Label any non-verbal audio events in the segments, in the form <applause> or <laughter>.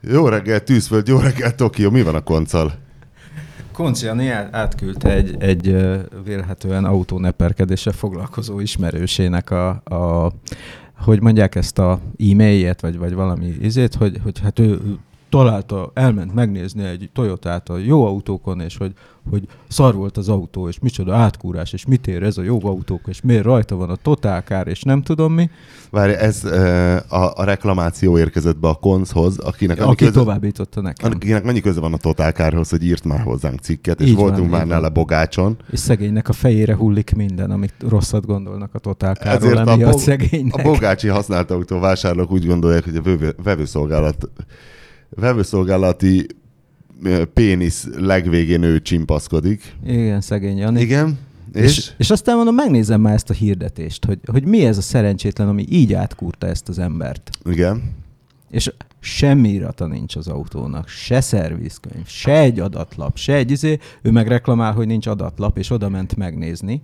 Jó reggel, Tűzföld, jó reggel, Tokió. Mi van a konccal? Konci Jani átküldte egy, egy vélhetően autóneperkedéssel foglalkozó ismerősének a, a hogy mondják ezt a e-mailjét, vagy, vagy valami izét, hogy, hogy hát ő, találta, elment megnézni egy Toyotát a jó autókon, és hogy, hogy szar volt az autó, és micsoda átkúrás, és mit ér ez a jó autók, és miért rajta van a totálkár, és nem tudom mi. Várj, ez a, a reklamáció érkezett be a konzhoz, akinek... Aki köze, továbbította nekem. Akinek mennyi köze van a totálkárhoz, hogy írt már hozzánk cikket, és így voltunk van, már nála bogácson. És szegénynek a fejére hullik minden, amit rosszat gondolnak a totálkárról, Ezért a, bog, szegénynek. a bogácsi használt autó vásárlók úgy gondolják, hogy a vevőszolgálat vevőszolgálati pénisz legvégén ő csimpaszkodik. Igen, szegény Jani. Igen. És? És, és aztán mondom, megnézem már ezt a hirdetést, hogy, hogy mi ez a szerencsétlen, ami így átkúrta ezt az embert. Igen. És semmi irata nincs az autónak, se szervizkönyv, se egy adatlap, se egy izé, ő meg reklamál, hogy nincs adatlap, és oda ment megnézni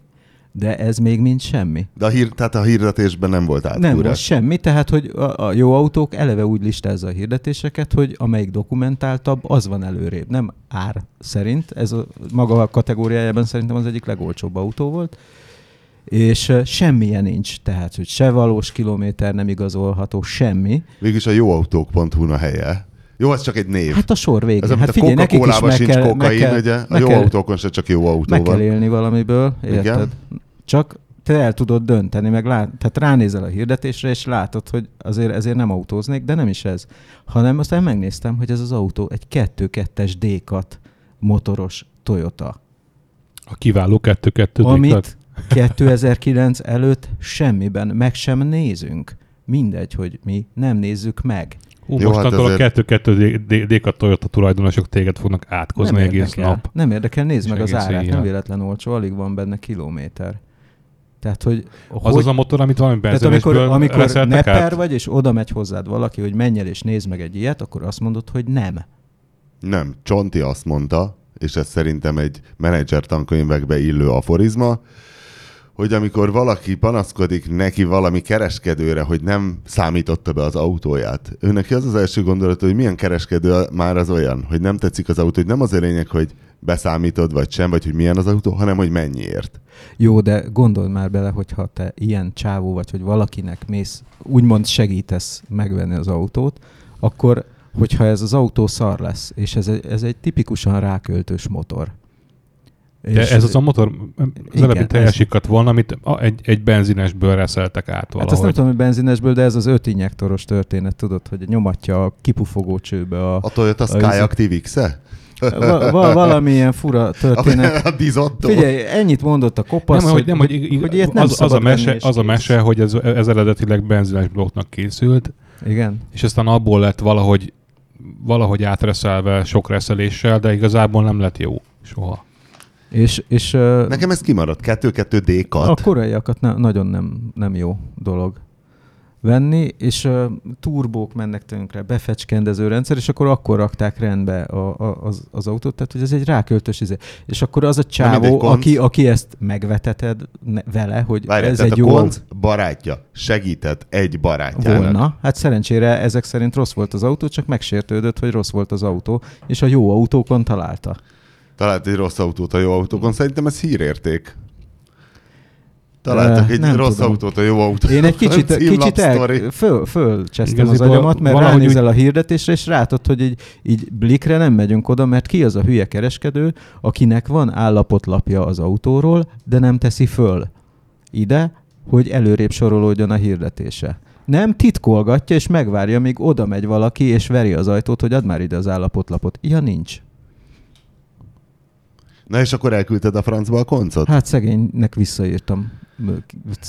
de ez még mind semmi. De a, hír, tehát a hirdetésben nem volt átkúrás? Nem volt semmi, tehát hogy a, a jó autók eleve úgy listázza a hirdetéseket, hogy amelyik dokumentáltabb, az van előrébb. Nem ár szerint, ez a maga a kategóriájában szerintem az egyik legolcsóbb autó volt, és semmilyen nincs, tehát hogy se valós kilométer nem igazolható, semmi. Végülis a jóautók.hu a helye. Jó, ez csak egy név. Hát a sor vége. Ez, hát figyelj, nekik is meg sincs kell, kokain, meg kell, ugye? A jó kell, autókon se csak jó autó meg van. kell élni valamiből, érted? Igen? Csak te el tudod dönteni, meg lát, tehát ránézel a hirdetésre, és látod, hogy azért ezért nem autóznék, de nem is ez. Hanem aztán megnéztem, hogy ez az autó egy 2.2-es D-kat motoros Toyota. A kiváló 2.2 D-kat? Amit 2009 előtt semmiben meg sem nézünk. Mindegy, hogy mi nem nézzük meg. Hú, Jó, mostantól hát ezért... a 2-2 D-kat Toyota tulajdonosok téged fognak átkozni nem egész érdekel. nap. Nem érdekel, nézd meg az árát, nem véletlen olcsó, alig van benne kilométer. Tehát, hogy, az hogy, az a motor, amit valami Tehát amikor, amikor neper át? vagy, és oda megy hozzád valaki, hogy menj el és nézd meg egy ilyet, akkor azt mondod, hogy nem. Nem. Csonti azt mondta, és ez szerintem egy menedzser tankönyvekbe illő aforizma, hogy amikor valaki panaszkodik neki valami kereskedőre, hogy nem számította be az autóját, ő neki az az első gondolat, hogy milyen kereskedő már az olyan, hogy nem tetszik az autó, hogy nem az a lényeg, hogy beszámítod, vagy sem, vagy hogy milyen az autó, hanem hogy mennyiért. Jó, de gondolj már bele, hogyha te ilyen csávó vagy, hogy valakinek mész, úgymond segítesz megvenni az autót, akkor hogyha ez az autó szar lesz, és ez egy, ez egy tipikusan ráköltős motor, de és ez az a motor az előbbi teljesikat volna, amit egy, egy benzinesből reszeltek át valahogy. Hát azt nem tudom, hogy benzinesből, de ez az öt injektoros történet, tudod, hogy nyomatja a kipufogó csőbe a... A Toyota Sky a, Active X-e? Va, va, <laughs> valamilyen fura történet. A dizotto. Figyelj, ennyit mondott a kopasz, nem, hogy, nem, hogy, hogy, hogy ilyet nem az, az, a mese, az a mese, hogy ez, ez eredetileg benzines blokknak készült. Igen. És aztán abból lett valahogy valahogy átreszelve sok reszeléssel, de igazából nem lett jó soha. És, és, Nekem ez kimaradt, 2-2D-kat. A koreaiakat ne, nagyon nem, nem jó dolog venni, és uh, turbók mennek tönkre, befecskendező rendszer, és akkor akkor rakták rendbe a, a, az, az autót, tehát hogy ez egy ráköltös izé. És akkor az a csávó, aki, aki ezt megveteted ne, vele, hogy Várj, ez egy jó... barátja segített egy barátjának. Volna. Hát szerencsére ezek szerint rossz volt az autó, csak megsértődött, hogy rossz volt az autó, és a jó autókon találta talált egy rossz autót a jó autókon. Szerintem ez hírérték. Találtak egy rossz tudom. autót a jó autót. Én egy kicsit, <laughs> kicsit el, föl, fölcsesztem az agyamat, mert ránézel úgy... a hirdetésre, és látod, hogy így, így blikre nem megyünk oda, mert ki az a hülye kereskedő, akinek van állapotlapja az autóról, de nem teszi föl ide, hogy előrébb sorolódjon a hirdetése. Nem titkolgatja, és megvárja, míg oda megy valaki, és veri az ajtót, hogy add már ide az állapotlapot. Ilyen nincs. Na és akkor elküldted a francba a koncot? Hát szegénynek visszaírtam.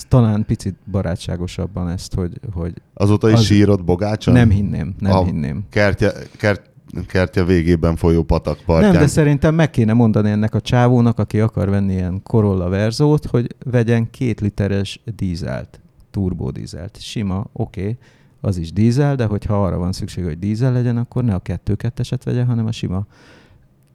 Talán picit barátságosabban ezt, hogy... hogy Azóta is az... sírod bogácson? Nem hinném, nem a hinném. Kertje, kert, kertje végében folyó patak partján. Nem, de szerintem meg kéne mondani ennek a csávónak, aki akar venni ilyen Corolla Verzót, hogy vegyen két literes dízelt, turbódízelt. Sima, oké, okay, az is dízel, de hogyha arra van szükség, hogy dízel legyen, akkor ne a kettő ketteset vegye, hanem a sima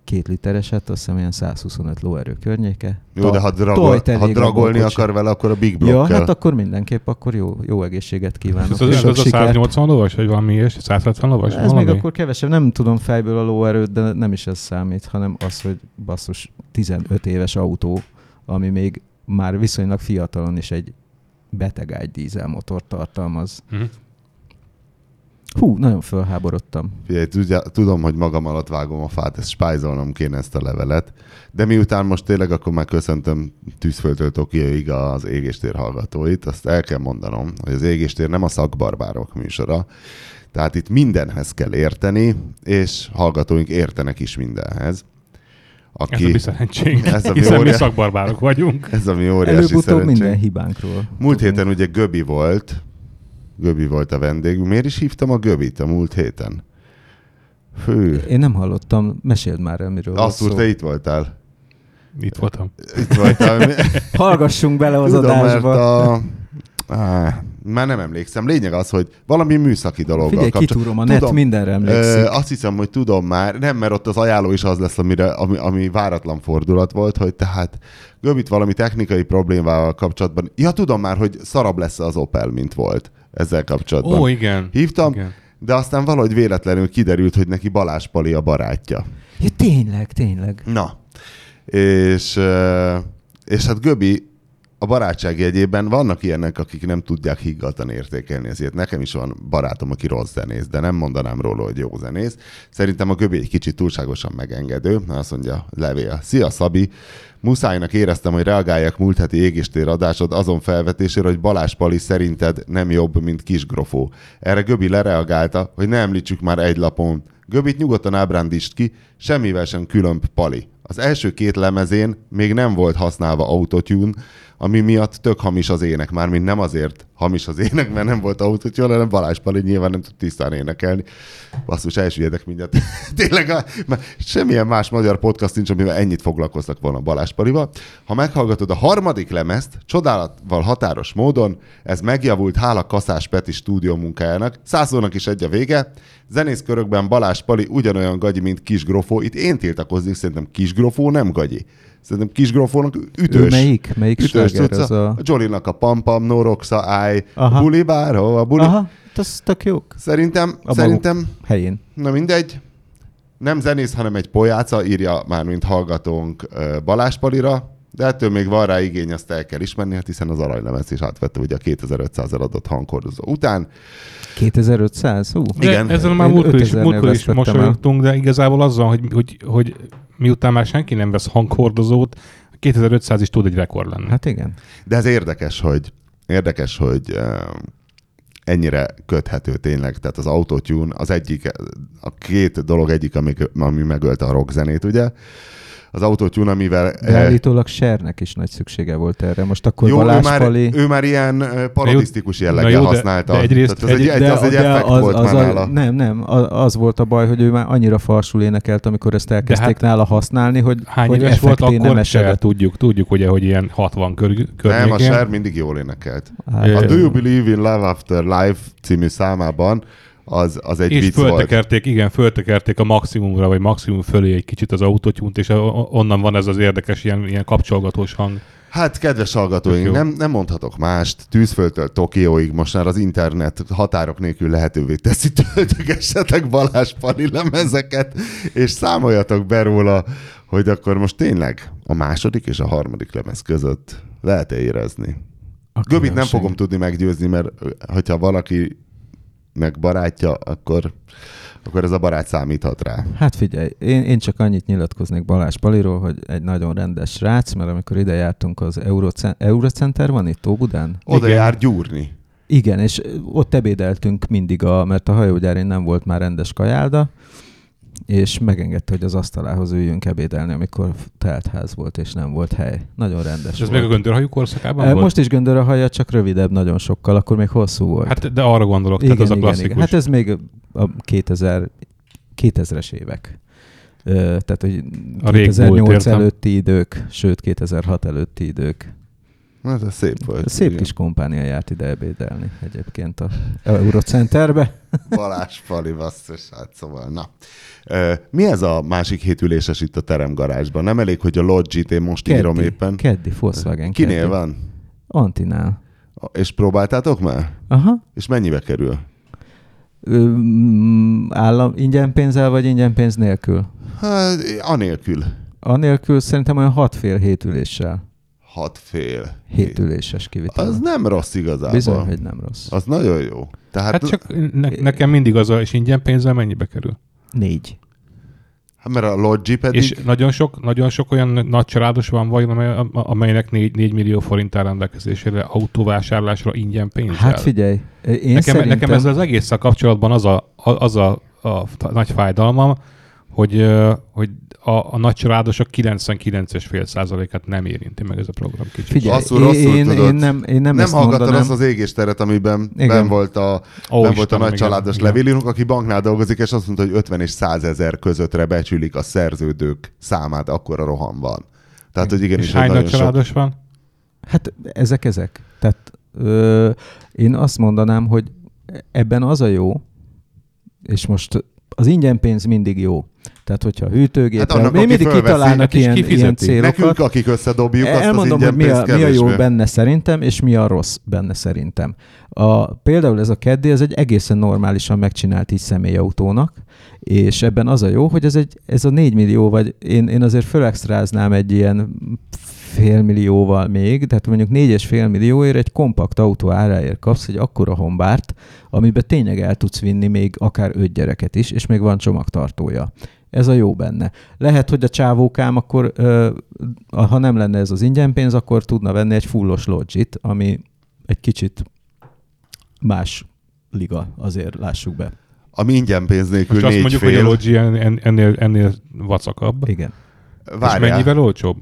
két litereset, azt hiszem ilyen 125 lóerő környéke. Jó, de ha, dragol, ha dragolni akar vele, akkor a Big Block Ja, hát akkor mindenképp akkor jó, jó egészséget kívánok. Ez, az, ez a 180 lovas, vagy valami és 170 lovas? Ez valami? még akkor kevesebb, nem tudom fejből a lóerőt, de nem is ez számít, hanem az, hogy basszus 15 éves autó, ami még már viszonylag fiatalon is egy betegágy dízelmotor tartalmaz. Uh-huh. Hú, nagyon fölháborodtam. Figyelj, tudja, tudom, hogy magam alatt vágom a fát, ezt spájzolnom kéne ezt a levelet, de miután most tényleg akkor már köszöntöm tűzföldtől Tokióig az égéstér hallgatóit, azt el kell mondanom, hogy az égéstér nem a szakbarbárok műsora, tehát itt mindenhez kell érteni, és hallgatóink értenek is mindenhez. Aki, ez a mi szerencsénk, ez a mi hiszen óriá... mi szakbarbárok vagyunk. Ez a mi óriási Előbb-utóbb szerencsénk. minden hibánkról. Múlt héten ugye Göbi volt, Göbi volt a vendégünk. Miért is hívtam a Göbit a múlt héten? Fő. Én nem hallottam, meséld már el, miről Azt úr, te itt voltál. Itt voltam. Itt voltál. <laughs> Hallgassunk bele az Tudom, adásba. Mert a... Á, már nem emlékszem. Lényeg az, hogy valami műszaki dologgal Figyelj, kitúrom, a net tudom, mindenre emlékszik. Ö, azt hiszem, hogy tudom már. Nem, mert ott az ajánló is az lesz, amire, ami, ami váratlan fordulat volt, hogy tehát Göbit valami technikai problémával kapcsolatban. Ja, tudom már, hogy szarabb lesz az Opel, mint volt ezzel kapcsolatban. Ó, igen. Hívtam, igen. de aztán valahogy véletlenül kiderült, hogy neki Balázs Pali a barátja. Ja, tényleg, tényleg. Na, és, és hát Göbi a barátság jegyében vannak ilyenek, akik nem tudják higgadtan értékelni, ezért nekem is van barátom, aki rossz zenész, de nem mondanám róla, hogy jó zenész. Szerintem a Göbi egy kicsit túlságosan megengedő, azt mondja, levél. Szia Szabi, muszájnak éreztem, hogy reagáljak múlt heti égéstér adásod azon felvetésére, hogy Balázs Pali szerinted nem jobb, mint Kisgrofó. Erre Göbi lereagálta, hogy ne említsük már egy lapon. Göbit nyugodtan ábrándítsd ki, semmivel sem különb Pali. Az első két lemezén még nem volt használva autotune, ami miatt tök hamis az ének, már mint nem azért hamis az ének, mert nem volt autotune, hanem Balázs Pali nyilván nem tud tisztán énekelni. Basszus, elsüllyedek mindjárt. <laughs> Tényleg, mert semmilyen más magyar podcast nincs, amivel ennyit foglalkoztak volna Balázs Palival. Ha meghallgatod a harmadik lemezt, csodálatval határos módon, ez megjavult hála Kaszás Peti stúdió munkájának, százónak is egy a vége, zenész körökben Balázs Pali ugyanolyan gagyi, mint Kis Grofó. Itt én tiltakoznék, szerintem Kis Grofó nem gagyi. Szerintem Kis Grofónak ütős. Ő melyik? Melyik ütős ez a... a Jolinak a Pampam, Noroxa, Áj, Buli Báró, a Buli. Aha, az tök jók. Szerintem, a szerintem... helyén. Na mindegy. Nem zenész, hanem egy pojáca, írja már, mint hallgatónk Balázs Palira, de ettől még van rá igény, azt el kell ismerni, hát hiszen az aranylemez is átvette ugye a 2500 adott hangkordozó után. 2500? Hú. Igen. Ezzel már múltkor is, múltkor is mosolyogtunk, de igazából azzal, hogy, hogy, hogy miután már senki nem vesz hanghordozót, 2500 is tud egy rekord lenni. Hát igen. De ez érdekes, hogy érdekes, hogy ennyire köthető tényleg. Tehát az autotune az egyik, a két dolog egyik, ami, ami megölte a rockzenét, ugye? Az autotune, amivel... De eh, állítólag Sernek is nagy szüksége volt erre. Most akkor jó, Balázs ő már, Pali... ő már ilyen eh, parodisztikus jelleggel jó, használta. De egyrészt, Tehát egy, egy, de, az egy de az, volt az, már nála. Nem, nem, az volt a baj, hogy ő már annyira farsul énekelt, amikor ezt elkezdték hát, nála használni, hogy Hány hogy éves volt akkor nem se tudjuk, tudjuk ugye, hogy ilyen 60 kör, környékén. Nem, a Ser mindig jól énekelt. Hát, a Do You Believe in Love After Life című számában az, az egy és vicc föltekerték, volt. igen, föltekerték a maximumra, vagy maximum fölé egy kicsit az autótyúnt, és onnan van ez az érdekes ilyen, ilyen kapcsolgatós hang. Hát, kedves hallgatóink, nem, nem mondhatok mást. Tűzföldtől Tokióig most már az internet határok nélkül lehetővé teszi, töltögessetek Balázs Pali lemezeket, és számoljatok be róla, hogy akkor most tényleg a második és a harmadik lemez között lehet-e érezni. Göbit nem fogom tudni meggyőzni, mert hogyha valaki meg barátja, akkor, akkor ez a barát számíthat rá. Hát figyelj, én, én csak annyit nyilatkoznék Balázs Paliról, hogy egy nagyon rendes srác, mert amikor ide jártunk az Eurocenter, Eurocenter van itt Óbudán? Oda Igen. jár gyúrni. Igen, és ott ebédeltünk mindig, a, mert a hajógyárén nem volt már rendes kajálda, és megengedte, hogy az asztalához üljünk ebédelni, amikor teltház volt, és nem volt hely. Nagyon rendes És ez még a göndörhajú korszakában volt? Most is göndörhaja, csak rövidebb nagyon sokkal, akkor még hosszú volt. Hát de arra gondolok, igen, tehát az igen, a klasszikus. Igen. Hát ez még a 2000, 2000-es évek. Tehát, hogy a 2008 előtti idők, sőt 2006 előtti idők. Hát ez szép volt. Szép igen. kis kompánia járt ide ebédelni egyébként a <laughs> Eurocenterbe. Balázs Pali, basszus, hát szóval, na. Mi ez a másik hét üléses itt a teremgarázsban? Nem elég, hogy a Logit én most keddi, írom éppen. Keddi, Volkswagen. Kinél keddi. van? Antinál. És próbáltátok már? Aha. És mennyibe kerül? Ö, állam ingyen pénzzel, vagy ingyen pénz nélkül? Hát, anélkül. Anélkül szerintem olyan hat fél hét üléssel. Hat fél. Hét üléses kivitel. Az nem rossz igazából. Bizony, hogy nem rossz. Az nagyon jó. Tehát... Hát csak ne, nekem mindig az a, és ingyen pénzzel mennyibe kerül? Négy. Hát mert a Logi pedig... És nagyon sok, nagyon sok olyan nagy családos van vagy, amelynek 4, 4 millió forint áll rendelkezésére autóvásárlásra ingyen pénzzel. Hát figyelj, én nekem, szerintem... nekem ez az egész kapcsolatban az a, az a, a, a nagy fájdalmam, hogy, hogy a, a nagy családosok 99,5 százalékát nem érinti meg ez a program kicsit. Figyelj, rosszul, rosszul, én, tudod, én nem, én nem, nem hallgattad azt az égésteret, amiben ben volt a, Ó, ben volt a nagy családos levélírunk, aki banknál dolgozik, és azt mondta, hogy 50 és 100 ezer közöttre becsülik a szerződők számát, akkor a roham van. Tehát, hogy igenis, és hány nagy családos sok... van? Hát ezek ezek. Tehát ö, én azt mondanám, hogy ebben az a jó, és most az ingyen pénz mindig jó. Tehát, hogyha hűtőgép, hát mi mindig kitalálnak ilyen, ilyen célokat. Nekünk, akik összedobjuk Elmondom, azt az hogy mi a, mi a jó benne szerintem, és mi a rossz benne szerintem. A, például ez a keddi, ez egy egészen normálisan megcsinált így személyautónak, és ebben az a jó, hogy ez, egy, ez a 4 millió, vagy én, én azért fölextráznám egy ilyen fél millióval még, tehát mondjuk négy és fél millióért egy kompakt autó áráért kapsz egy akkora hombárt, amiben tényleg el tudsz vinni még akár öt gyereket is, és még van csomagtartója. Ez a jó benne. Lehet, hogy a csávókám akkor, ha nem lenne ez az ingyen pénz, akkor tudna venni egy fullos logit, ami egy kicsit más liga, azért lássuk be. Ami ingyen pénz nélkül Most azt mondjuk, fél. hogy a Logi ennél, ennél vacakabb. Igen. Várjál. És mennyivel olcsóbb?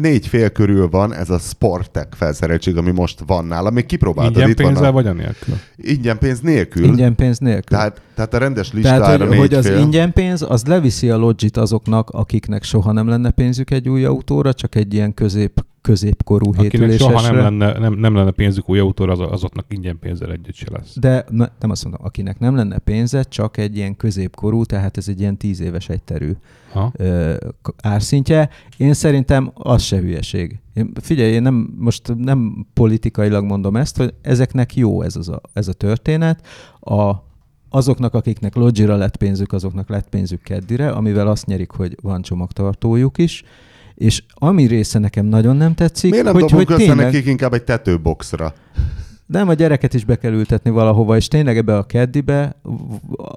Négy fél körül van ez a Sportek felszereltség, ami most van nála. Még kipróbáltad Ingyen itt pénzzel van a... vagy anélkül? Ingyen pénz nélkül. Ingyen pénz nélkül. Tehát, tehát a rendes listára Tehát, hogy, négy hogy az fél. ingyen pénz, az leviszi a logit azoknak, akiknek soha nem lenne pénzük egy új autóra, csak egy ilyen közép középkorú Akinek hétülésesre. soha nem lenne, nem, nem lenne pénzük új autóra, az, azoknak ingyen pénzzel együtt se lesz. De nem azt mondom, akinek nem lenne pénze, csak egy ilyen középkorú, tehát ez egy ilyen tíz éves egyterű ha. ö, árszintje. Én szerintem az se hülyeség. Én, figyelj, én nem, most nem politikailag mondom ezt, hogy ezeknek jó ez, az a, ez a történet. A, azoknak, akiknek Logira lett pénzük, azoknak lett pénzük keddire, amivel azt nyerik, hogy van csomagtartójuk is és ami része nekem nagyon nem tetszik, Miért nem hogy, hogy tényleg... nekik inkább egy tetőboxra? Nem, a gyereket is be kell ültetni valahova, és tényleg ebbe a keddibe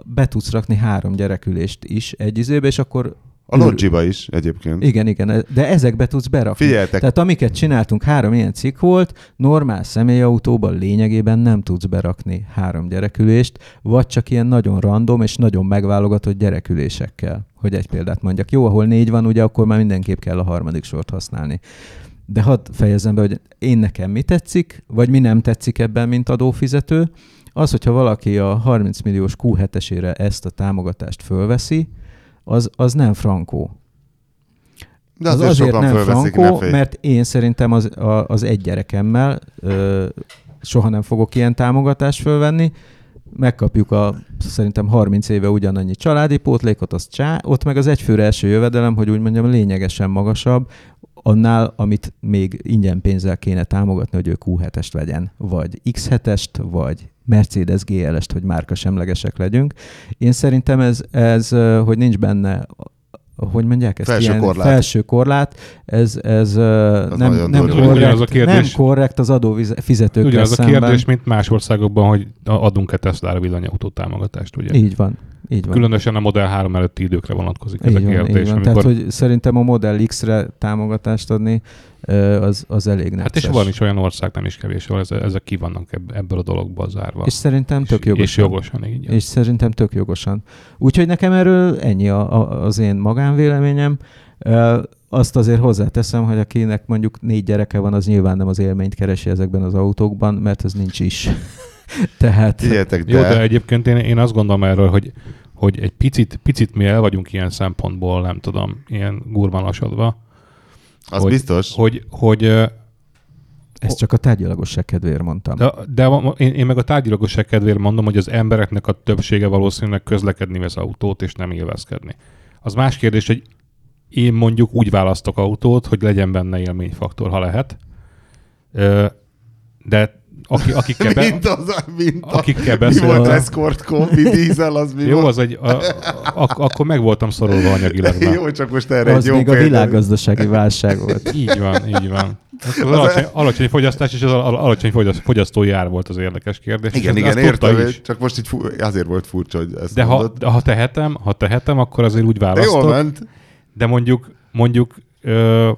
be tudsz rakni három gyerekülést is egy izébe, és akkor a Logiba is egyébként. Igen, igen, de ezekbe tudsz berakni. Figyeljetek. Tehát amiket csináltunk, három ilyen cikk volt, normál személyautóban lényegében nem tudsz berakni három gyerekülést, vagy csak ilyen nagyon random és nagyon megválogatott gyerekülésekkel. Hogy egy példát mondjak. Jó, ahol négy van, ugye akkor már mindenképp kell a harmadik sort használni. De hadd fejezem be, hogy én nekem mi tetszik, vagy mi nem tetszik ebben, mint adófizető, az, hogyha valaki a 30 milliós Q7-esére ezt a támogatást fölveszi, az, az nem frankó. De azért, az azért nem frankó, mert én szerintem az, a, az egy gyerekemmel ö, soha nem fogok ilyen támogatást fölvenni, megkapjuk a szerintem 30 éve ugyanannyi családi pótlékot, az csá, ott meg az egyfőre első jövedelem, hogy úgy mondjam, lényegesen magasabb, annál, amit még ingyen pénzzel kéne támogatni, hogy ő Q7-est vegyen, vagy X7-est, vagy Mercedes GL-est, hogy márka semlegesek legyünk. Én szerintem ez, ez hogy nincs benne hogy mondják ezt? Felső ilyen korlát. Felső korlát. Ez, ez nem, nem, korrekt, a kérdés, nem korrekt az adófizetőkkel Ugyanaz a kérdés, mint más országokban, hogy adunk-e Tesla-ra villanyautó támogatást, ugye? Így van. Így van. Különösen a Model 3 előtti időkre vonatkozik így ez a kérdés. Így van. Amikor... Tehát, hogy szerintem a Model X-re támogatást adni, az, az elég necces. Hát és van is olyan ország, nem is kevés, ahol ezek ki vannak ebből a dologból zárva. És szerintem tök jogosan. És jogosan, így. És szerintem tök jogosan. Úgyhogy nekem erről ennyi a, a, az én magánvéleményem. Azt azért hozzáteszem, hogy akinek mondjuk négy gyereke van, az nyilván nem az élményt keresi ezekben az autókban, mert ez nincs is. <laughs> Tehát... Figyeljetek, de... Jó, de egyébként én, én azt gondolom erről, hogy, hogy egy picit, picit mi el vagyunk ilyen szempontból, nem tudom, ilyen gurmalasodva. Az hogy, biztos. Hogy, hogy Ezt csak a tárgyalagosság kedvéért mondtam. De, de én, én meg a tárgyalagosság kedvéért mondom, hogy az embereknek a többsége valószínűleg közlekedni vesz autót, és nem élvezkedni. Az más kérdés, hogy én mondjuk úgy választok autót, hogy legyen benne élményfaktor, ha lehet. De aki, akikkel, be, Mint az, mint a, akikkel mi beszél, volt Escort kombi, dízel, az mi jó, volt? az egy, a, ak- akkor meg voltam szorulva anyagilag. már. Jó, csak most erre Az egy jó még a példa. világgazdasági válság volt. Így van, így van. Az alacsony, alacsony fogyasztás és az al- alacsony fogyaszt- fogyasztói ár volt az érdekes kérdés. és Igen, igen, értem, is. csak most így fu- azért volt furcsa, hogy ezt De ha, de ha tehetem, ha tehetem, akkor azért úgy De jól választok. ment. De mondjuk, mondjuk ö,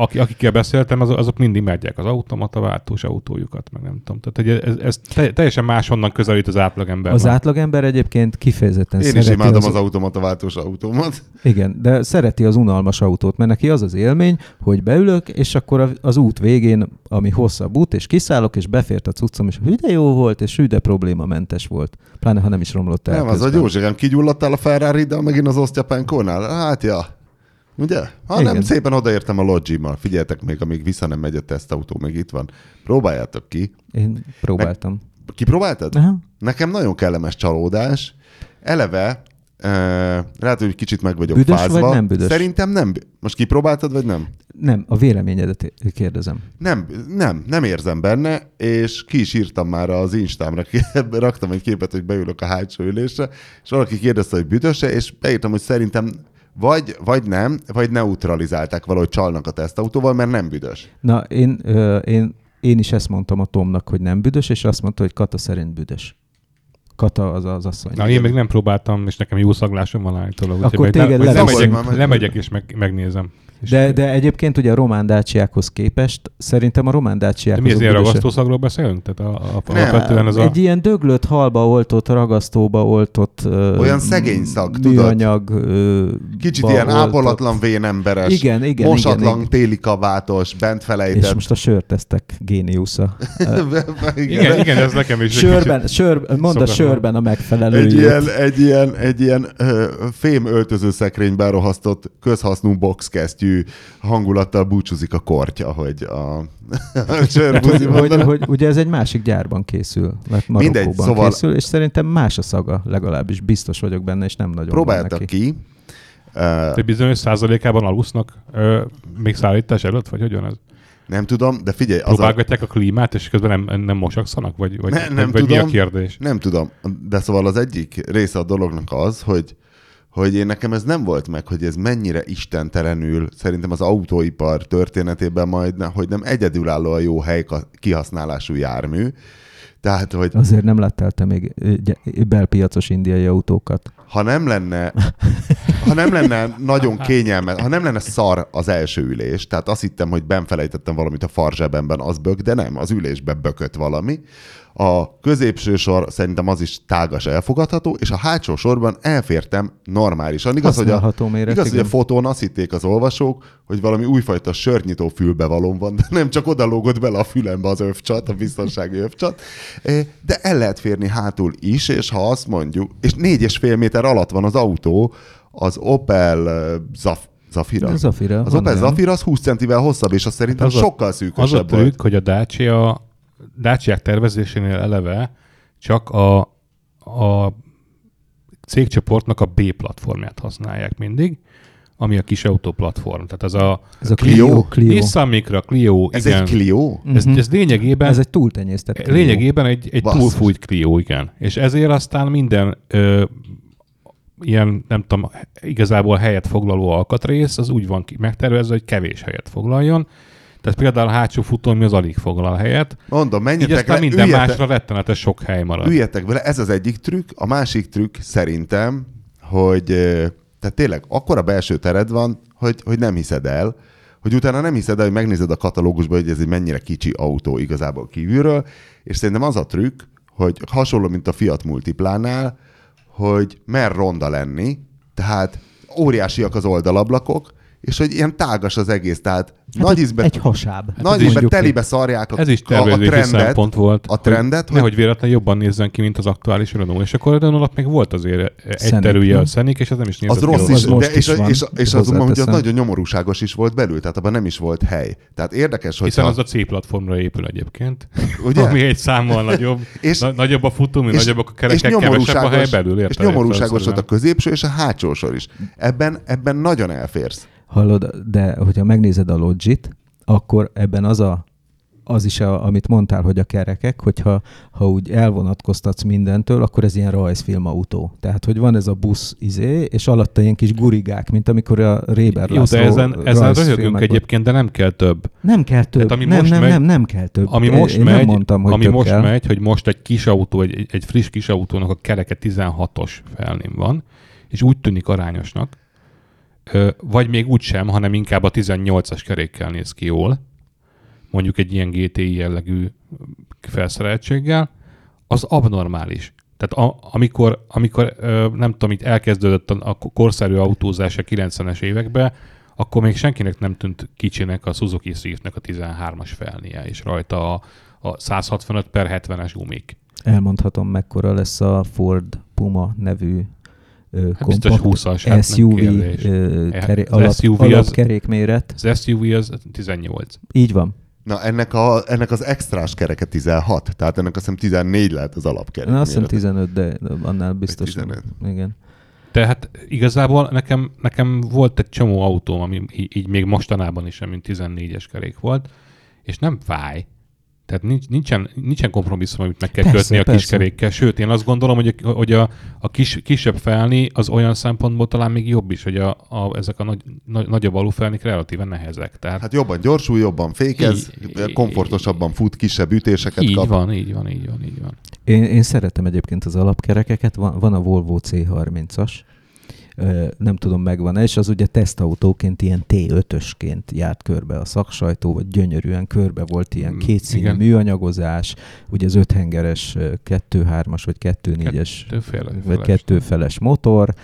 aki, akikkel beszéltem, azok, azok mindig megyek az automata váltós autójukat, meg nem tudom. Tehát hogy ez, ez te, teljesen máshonnan közelít az átlagember. Az átlagember egyébként kifejezetten Én is szereti imádom az, az automata váltós autómat. Igen, de szereti az unalmas autót, mert neki az az élmény, hogy beülök, és akkor a- az út végén, ami hosszabb út, és kiszállok, és befért a cuccom, és hű, de jó volt, és hű, de problémamentes volt. Pláne, ha nem is romlott el Nem, az, hogy közben. Józsegem, kigyulladtál a ferrari de megint az osztyapenkónál? Hát ja. Ugye? Ha Igen. nem, szépen odaértem a Logimmal. Figyeljetek még, amíg vissza nem megy a tesztautó, még itt van. Próbáljátok ki. Én próbáltam. Kipróbáltad? Aha. Nekem nagyon kellemes csalódás. Eleve, uh, lehet, hogy kicsit meg vagyok Büdös fázva. vagy nem büdös? Szerintem nem. Most kipróbáltad, vagy nem? Nem, a véleményedet kérdezem. Nem, nem, nem érzem benne, és ki is írtam már az Instámra, <laughs> raktam egy képet, hogy beülök a hátsó ülésre, és valaki kérdezte, hogy büdöse, és beírtam, hogy szerintem vagy, vagy nem, vagy neutralizálták valahogy csalnak a tesztautóval, mert nem büdös. Na, én, ö, én, én is ezt mondtam a Tomnak, hogy nem büdös, és azt mondta, hogy Kata szerint büdös. Kata az az asszony. Na, én még nem próbáltam, és nekem jó szaglásom van állítólag. Akkor téged le, levesz. lemegyek, Már meg- lemegyek, és meg, megnézem. És De, de egyébként ugye a román dácsiákhoz képest szerintem a román de dácsiák mi ez ilyen ragasztószagról beszélünk? Tehát a, a, Nem. alapvetően ez a... Egy ilyen döglött halba oltott, ragasztóba oltott Olyan szegény szag, tudod? műanyag, Ö, Kicsit ilyen oltott. ápolatlan vénemberes, Igen, igen, mosatlan igen, téli kabátos, bent És felejtett. most a sörtesztek géniusza. <laughs> Igen, igen, ez nekem is. egy Sörben, sör, mondd a sörben a megfelelő Egy ilyen, egy ilyen, egy ilyen fém öltözőszekrényben rohasztott közhasznú boxkesztyű hangulattal búcsúzik a kortya, <laughs> hogy a, a hogy, hogy, hogy, ugye ez egy másik gyárban készül, mert Mindegy, Marokkóban szóval- készül, és szerintem más a szaga, legalábbis biztos vagyok benne, és nem nagyon neki. ki. Ö, Egy bizonyos százalékában alusznak ö, még szállítás előtt, vagy hogyan ez? nem tudom, de figyelj, az a, Próbálgatják a klímát, és közben nem, nem mosakszanak? Vagy, vagy, Ne- nem vagy mi a tudom. kérdés? nem tudom, de szóval az egyik része a dolognak az, hogy hogy én nekem ez nem volt meg, hogy ez mennyire istentelenül, szerintem az autóipar történetében majd, hogy nem egyedülállóan jó hely kihasználású jármű. Tehát, hogy Azért nem láttál te még gy- belpiacos indiai autókat. ha nem lenne, <laughs> ha nem lenne nagyon kényelmes, ha nem lenne szar az első ülés, tehát azt hittem, hogy benfelejtettem valamit a farzsebemben, az bök, de nem, az ülésbe bökött valami. A középső sor szerintem az is tágas elfogadható, és a hátsó sorban elfértem normálisan. Igaz, hogy a, méret, igaz, hogy a fotón azt hitték az olvasók, hogy valami újfajta sörnyitó fülbevalom van, de nem csak oda lógott bele a fülembe az övcsat, a biztonsági övcsat, Eh, de el lehet férni hátul is, és ha azt mondjuk, és négy és fél méter alatt van az autó, az Opel Zaf, Zafira. A Zafira, Az Opel. Zafira az 20 centivel hosszabb, és az szerintem Az a- sokkal Az a szűkösebb volt. trükk, hogy a Dacia, Dacia tervezésénél eleve csak a, a cégcsoportnak a B platformját használják mindig, ami a kis autó platform. Tehát ez a Ez a Clio? Clio. Clio. Nissan Micra, Clio, Ez igen. egy Clio? Ez, Mhm. ez lényegében, Ez egy túltenyésztett Clio. lényegében egy, egy Basszus. túlfújt Clio, igen. És ezért aztán minden ö, ilyen, nem tudom, igazából helyet foglaló alkatrész, az úgy van ki- megtervezve, hogy kevés helyet foglaljon. Tehát például a hátsó futón az alig foglal helyet, Mondom, így menjetek aztán le, minden üljetek, másra rettenetes sok hely marad. üljetek vele, ez az egyik trükk. A másik trükk szerintem, hogy eh, tehát tényleg akkora belső tered van, hogy, hogy nem hiszed el, hogy utána nem hiszed el, hogy megnézed a katalógusba, hogy ez egy mennyire kicsi autó igazából kívülről, és szerintem az a trükk, hogy hasonló, mint a Fiat Multiplánál, hogy mer ronda lenni, tehát óriásiak az oldalablakok, és hogy ilyen tágas az egész, tehát Hát nagy egy, ízbe, egy hasáb. nagy Hát ízbe mondjuk telibe szarják a, Ez is a, a trendet, szempont volt. a trendet, hogy... Nehogy véletlenül jobban nézzen ki, mint az aktuális Renault. És akkor a Renault még volt azért egy Szenic, terülje a Szenik, és ez nem is nézett az rossz is, de, és, van, és, és az, hogy az nagyon nyomorúságos is volt belül, tehát abban nem is volt hely. Tehát érdekes, hogy Hiszen az a C platformra épül egyébként, <laughs> Ugye? ami egy számmal nagyobb, <laughs> És- na, nagyobb a futómű, nagyobbak a kerekek, kevesebb a nyomorúságos- hely belül. És nyomorúságos volt a középső és a hátsó sor is. Ebben, ebben nagyon elférsz. Hallod, de hogyha megnézed a Logit, akkor ebben az a az is, a, amit mondtál, hogy a kerekek, hogyha ha úgy elvonatkoztatsz mindentől, akkor ez ilyen rajzfilm autó. Tehát, hogy van ez a busz izé, és alatta ilyen kis gurigák, mint amikor a Réber Jó, de László ezen, ezen röhögünk egyébként, de nem kell több. Nem kell több. Tehát ami nem, most nem, megy- nem, nem kell több. Ami most én megy, nem mondtam, hogy ami most kell. megy, hogy most egy kis autó, egy, egy friss kis autónak a kereke 16-os felném van, és úgy tűnik arányosnak, vagy még úgy sem, hanem inkább a 18-as kerékkel néz ki jól, mondjuk egy ilyen GTI jellegű felszereltséggel, az abnormális. Tehát a, amikor, amikor nem tudom, itt elkezdődött a, a korszerű autózás a 90-es években, akkor még senkinek nem tűnt kicsinek a Suzuki Swiftnek a 13-as felnie, és rajta a, a 165 per 70-es gumik. Elmondhatom, mekkora lesz a Ford Puma nevű Hát biztos kompakt 20-as, hát nem SUV Hát keré, az alap, SUV az- alapkerékméret. Az SUV az 18. Így van. Na, ennek, a, ennek az extrás kereke 16, tehát ennek azt hiszem 14 lehet az alapkerek. Na, azt hiszem mérete. 15, de annál biztos. 15. Igen. Tehát igazából nekem, nekem volt egy csomó autóm, ami í- így még mostanában is, mint 14-es kerék volt, és nem fáj. Tehát nincs, nincsen, nincsen kompromisszum, amit meg kell Persze, kötni a persze. kiskerékkel. Sőt, én azt gondolom, hogy a, hogy a, a kis, kisebb felni az olyan szempontból talán még jobb is, hogy a, a, ezek a nagy, nagy, nagyobb alufelnik relatíven nehezek. Tehát Hát jobban gyorsul, jobban fékez, Így- komfortosabban fut, kisebb ütéseket így kap. van, így van, így van, így van. Én, én szeretem egyébként az alapkerekeket, van, van a Volvo C30-as, Ö, nem tudom megvan-e, és az ugye tesztautóként ilyen T5-ösként járt körbe a szaksajtó, vagy gyönyörűen körbe volt ilyen Mm, kétszínű igen. műanyagozás, ugye az öthengeres 2-3-as vagy 2-4-es Kettőféle- vagy feles. kettőfeles motor,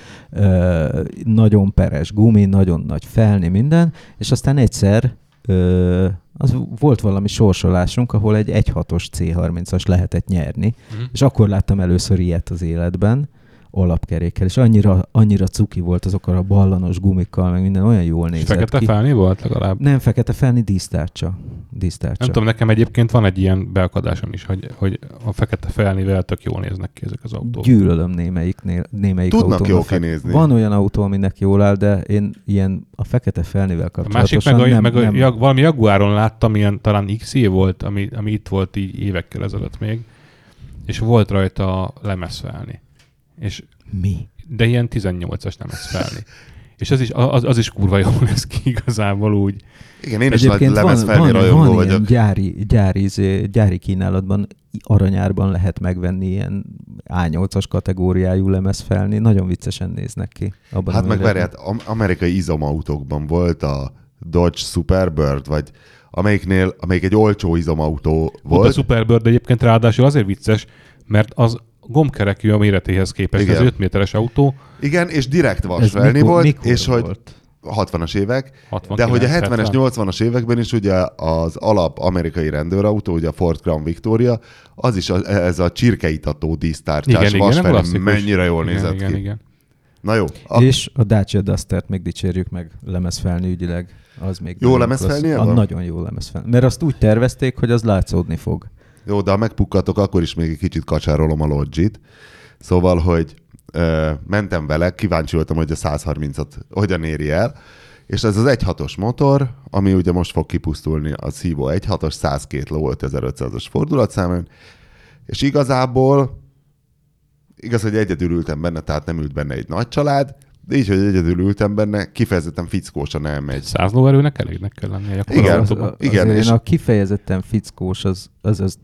nagyon peres gumi, nagyon nagy felni, minden, és aztán egyszer ö, az volt valami sorsolásunk, ahol egy 1.6-os C30-as lehetett nyerni, Mhm. és akkor láttam először ilyet az életben, alapkerékkel, és annyira, annyira cuki volt azokkal a ballanos gumikkal, meg minden olyan jól nézett fekete ki. felni volt legalább? Nem fekete felni, dísztárcsa. dísztárcsa. Nem tudom, nekem egyébként van egy ilyen beakadásom is, hogy, hogy a fekete felnivel tök jól néznek ki ezek az autók. Gyűlölöm némelyiknél, némelyik Tudnak autónak jól fe- kinézni. Van olyan autó, aminek jól áll, de én ilyen a fekete felnivel A másik kapcsolatosan meg, a, nem, meg a, nem, Jag, valami Jaguaron láttam, ilyen talán XE volt, ami, ami itt volt így évekkel ezelőtt még, és volt rajta lemezfelni. És, mi? de ilyen 18-as lemezfelni. És az is, az, az is kurva jól néz ki igazából úgy. Igen, én is Egyébként van, lemezfelni van, rajongó van vagyok. ilyen gyári, gyári, izé, gyári kínálatban, aranyárban lehet megvenni ilyen A8-as kategóriájú lemezfelni, nagyon viccesen néznek ki. Abban Hát meg am- amerikai izomautókban volt a Dodge Superbird, vagy amelyiknél, amelyik egy olcsó izomautó Volt volt. a Superbird egyébként ráadásul azért vicces, mert az gombkerekű a méretéhez képest, Igen. ez 5 méteres autó, Igen, és direkt Ez vasfelni mikor, volt, mikor és hogy volt? 60-as évek, 69, de hogy a 70-es, 70. 80-as években is ugye az alap amerikai rendőrautó, ugye a Ford Crown Victoria, az is a, ez a csirkeitató dísztárcsás igen, igen, vasfelni, klasszikus. mennyire jól igen, nézett igen, ki. Igen. Na jó, a, És a Dacia Duster-t még dicsérjük meg lemezfelni ügyileg. Az még Jó van? A nagyon jó lemezfelni. Mert azt úgy tervezték, hogy az látszódni fog. Jó, de ha megpukkatok, akkor is még egy kicsit kacsárolom a Logit. Szóval, hogy ö, mentem vele, kíváncsi voltam, hogy a 130-at hogyan éri el, és ez az 1.6-os motor, ami ugye most fog kipusztulni, a Szívó 1.6-os, 102 ló 5500-as fordulatszámon, és igazából igaz, hogy egyedül ültem benne, tehát nem ült benne egy nagy család, így, hogy egyedül ültem benne, kifejezetten fickósan elmegy. 100 lóerőnek elégnek kell lennie. Igen, az, az, igen, és- én a kifejezetten fickós, az, az, az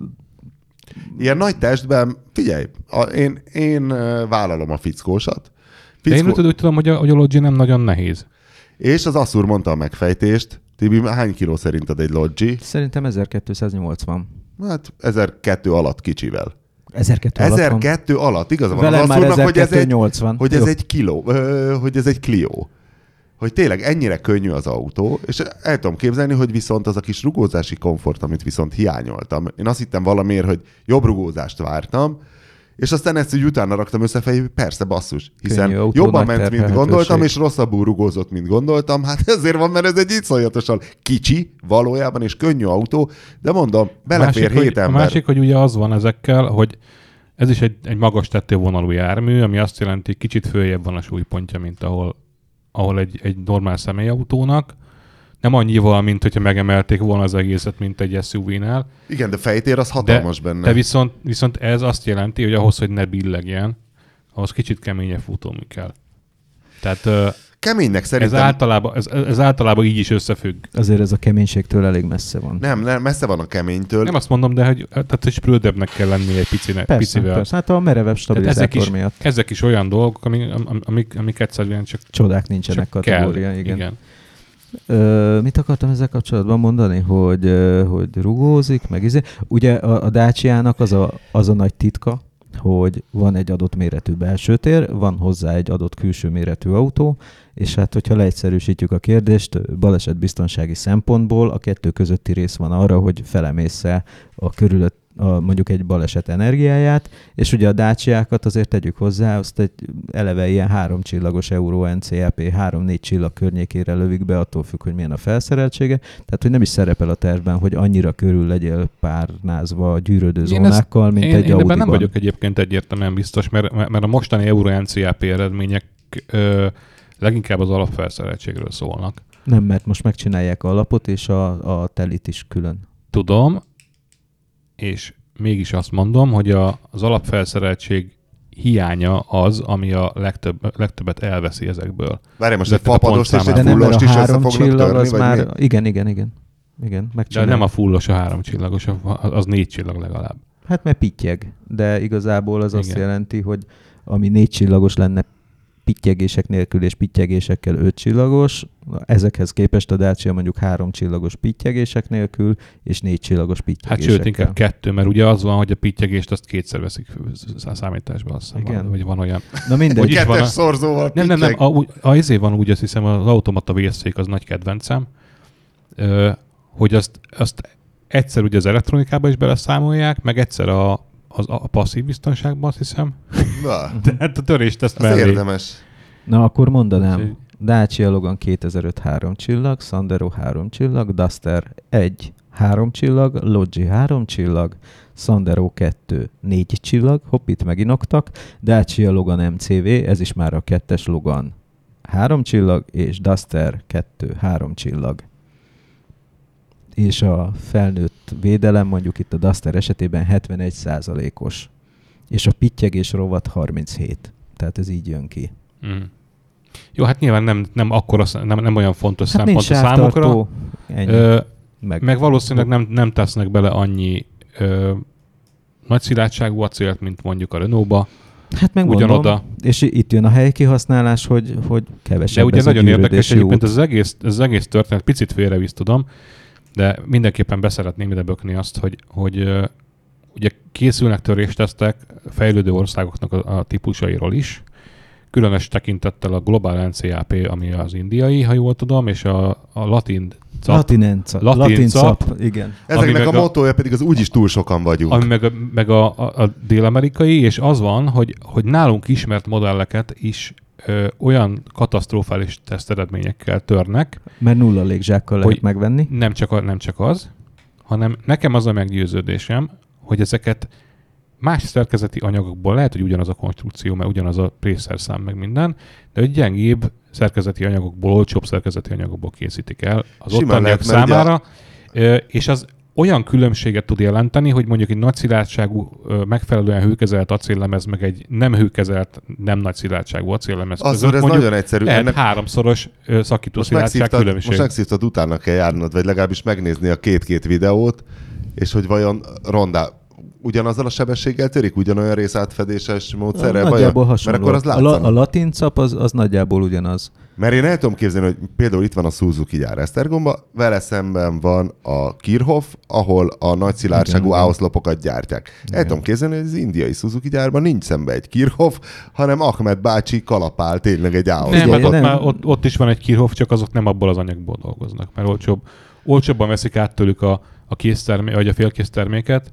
Ilyen nagy testben, figyelj, a, én, én vállalom a fickósat. De én úgy úgy tudom, hogy a, hogy a Logi nem nagyon nehéz. És az Asszúr mondta a megfejtést. Tibi, hány kiló szerinted egy Logi? szerintem 1280. Hát 1002 alatt kicsivel. 1200 alatt van. 1002 alatt, igaza van Velem az már hogy ez, egy, 1280. hogy ez Jó. egy kiló, hogy ez egy Clio. hogy tényleg ennyire könnyű az autó, és el tudom képzelni, hogy viszont az a kis rugózási komfort, amit viszont hiányoltam. Én azt hittem valamiért, hogy jobb rugózást vártam, és aztán ezt úgy utána raktam össze fejbe, persze basszus, hiszen Könnyű autó, jobban ment, mint gondoltam, és rosszabbul rugózott, mint gondoltam. Hát ezért van, mert ez egy iszonyatosan kicsi valójában, és könnyű autó, de mondom, belefér másik, hét hogy, ember. A másik, hogy ugye az van ezekkel, hogy ez is egy, egy magas tetővonalú jármű, ami azt jelenti, kicsit följebb van a súlypontja, mint ahol, ahol egy, egy normál személyautónak. Nem annyival, mint hogyha megemelték volna az egészet, mint egy SUV-nál. Igen, de fejtér az hatalmas benne. De viszont, viszont ez azt jelenti, hogy ahhoz, hogy ne billegjen, ahhoz kicsit keményebb futómű kell. Tehát Keménynek ez szerintem... általában, ez, ez általában így is összefügg. Azért ez a keménységtől elég messze van. Nem, nem, messze van a keménytől. Nem azt mondom, de hogy, tehát, hogy sprödebbnek kell lenni egy picine, Persze, picivel. persze. Hát a merevebb Tehát ezek stabilizátor is, miatt ezek is olyan dolgok, amik, amik, amik egyszerűen csak, csodák nincsenek csak kategória. kell. igen. igen. Ö, mit akartam ezzel kapcsolatban mondani, hogy, hogy rugózik, meg izé. Ugye a, a Dacia-nak az a, az a nagy titka, hogy van egy adott méretű belső tér, van hozzá egy adott külső méretű autó, és hát hogyha leegyszerűsítjük a kérdést, balesetbiztonsági szempontból a kettő közötti rész van arra, hogy felemésze a körülött a, mondjuk egy baleset energiáját, és ugye a dácsiákat azért tegyük hozzá, azt egy eleve ilyen három csillagos Euro NCAP 3-4 csillag környékére lövik be, attól függ, hogy milyen a felszereltsége. Tehát, hogy nem is szerepel a tervben, hogy annyira körül legyél párnázva gyűrődő Én zónákkal, mint én, egy én ebben nem Audi-ban. vagyok egyébként egyértelműen biztos, mert, mert a mostani Euro NCAP eredmények ö, leginkább az alapfelszereltségről szólnak. Nem, mert most megcsinálják a alapot és a, a telit is külön. Tudom, és mégis azt mondom, hogy a, az alapfelszereltség hiánya az, ami a legtöbb, legtöbbet elveszi ezekből. Várj, most De egy a fapadost és egy De nem, mert fullost a is össze három fognak csillag törni, az vagy már... mi? Igen, igen, igen. Igen, De nem a fullos, a három csillagos, az négy csillag legalább. Hát mert pittyeg, de igazából az azt Igen. jelenti, hogy ami négy csillagos lenne pittyegések nélkül és pittyegésekkel öt csillagos, ezekhez képest a Dacia mondjuk három csillagos pittyegések nélkül és négy csillagos Hát pittyegésekkel. sőt, inkább kettő, mert ugye az van, hogy a pittyegést azt kétszer veszik szá- számításba, azt hiszem, Igen. vagy van olyan. Na mindegy, van Kettes a- szorzóval Nem, nem, nem, a, úgy- a izé van úgy, azt hiszem, az automata vészfék az nagy kedvencem, hogy azt, azt egyszer ugye az elektronikába is beleszámolják, meg egyszer a, az, a passzív biztonságban, azt hiszem. Na, <laughs> De hát a törést tesz az mellé. érdemes. Na akkor mondanám. Úgyhogy- Dacia Logan 2005 3 csillag, Sandero 3 csillag, Duster 1 3 csillag, Logi 3 csillag, Sandero 2 4 csillag, hopp, itt meginoktak, Dacia Logan MCV, ez is már a kettes Logan 3 csillag, és Duster 2 3 csillag. És a felnőtt védelem mondjuk itt a Duster esetében 71%-os, és a pittyegés rovat 37. Tehát ez így jön ki. Mm. Jó, hát nyilván nem, nem, akkora, nem, nem olyan fontos Hát szempont a sávtartó, ennyi. Ö, meg, meg valószínűleg nem, nem tesznek bele annyi ö, nagy szilárdságú acélt, mint mondjuk a Renault-ba. hát meg ugyanoda. és itt jön a helykihasználás, hogy, hogy kevesebb De ugye nagyon érdekes gyűrődési egyébként ez az egész, ez az egész történet, picit félrevisz tudom, de mindenképpen beszeretném ide bökni azt, hogy, hogy ugye készülnek töréstesztek fejlődő országoknak a, a típusairól is, különös tekintettel a Global NCAP, ami az indiai, ha jól tudom, és a, a latin cap, Latinenca. Latin Latin cap. cap. Igen. Ezeknek a a- motója pedig az úgyis túl sokan vagyunk. ami meg a, meg a, a, a dél-amerikai, és az van, hogy, hogy nálunk ismert modelleket is ö, olyan katasztrofális teszteredményekkel törnek, Mert nulla légzsákkal lehet Hogy- megvenni. nem csak, a, nem csak az, hanem nekem az a meggyőződésem, hogy ezeket más szerkezeti anyagokból lehet, hogy ugyanaz a konstrukció, mert ugyanaz a prészerszám meg minden, de hogy gyengébb szerkezeti anyagokból, olcsóbb szerkezeti anyagokból készítik el az Simán ottaniak számára, ö, és az olyan különbséget tud jelenteni, hogy mondjuk egy nagy szilárdságú, megfelelően hőkezelt acéllemez, meg egy nem hőkezelt, nem nagy szilárdságú acéllemez Azt ez mondjuk nagyon egyszerű. lehet Ennek háromszoros szakító most szilárdság különbség. most megszívtad, utána kell járnod, vagy legalábbis megnézni a két-két videót, és hogy vajon rondá, ugyanazzal a sebességgel törik, ugyanolyan részátfedéses módszerrel? Nagyjából vajon? hasonló. Mert akkor az a, la, látszana. a latin cap az, az nagyjából ugyanaz. Mert én el tudom képzelni, hogy például itt van a Suzuki gyár Esztergomba, vele szemben van a Kirchhoff, ahol a nagy szilárdságú Igen, igen. áoszlopokat gyártják. El tudom képzelni, hogy az indiai Suzuki gyárban nincs szembe egy Kirchhoff, hanem Ahmed bácsi kalapál tényleg egy Nem, áoszlopot. hát ott, nem. már, ott, ott, is van egy kirhoff, csak azok nem abból az anyagból dolgoznak, mert olcsóbb, olcsóbban veszik át tőlük a, a késztermé, vagy a félkész terméket,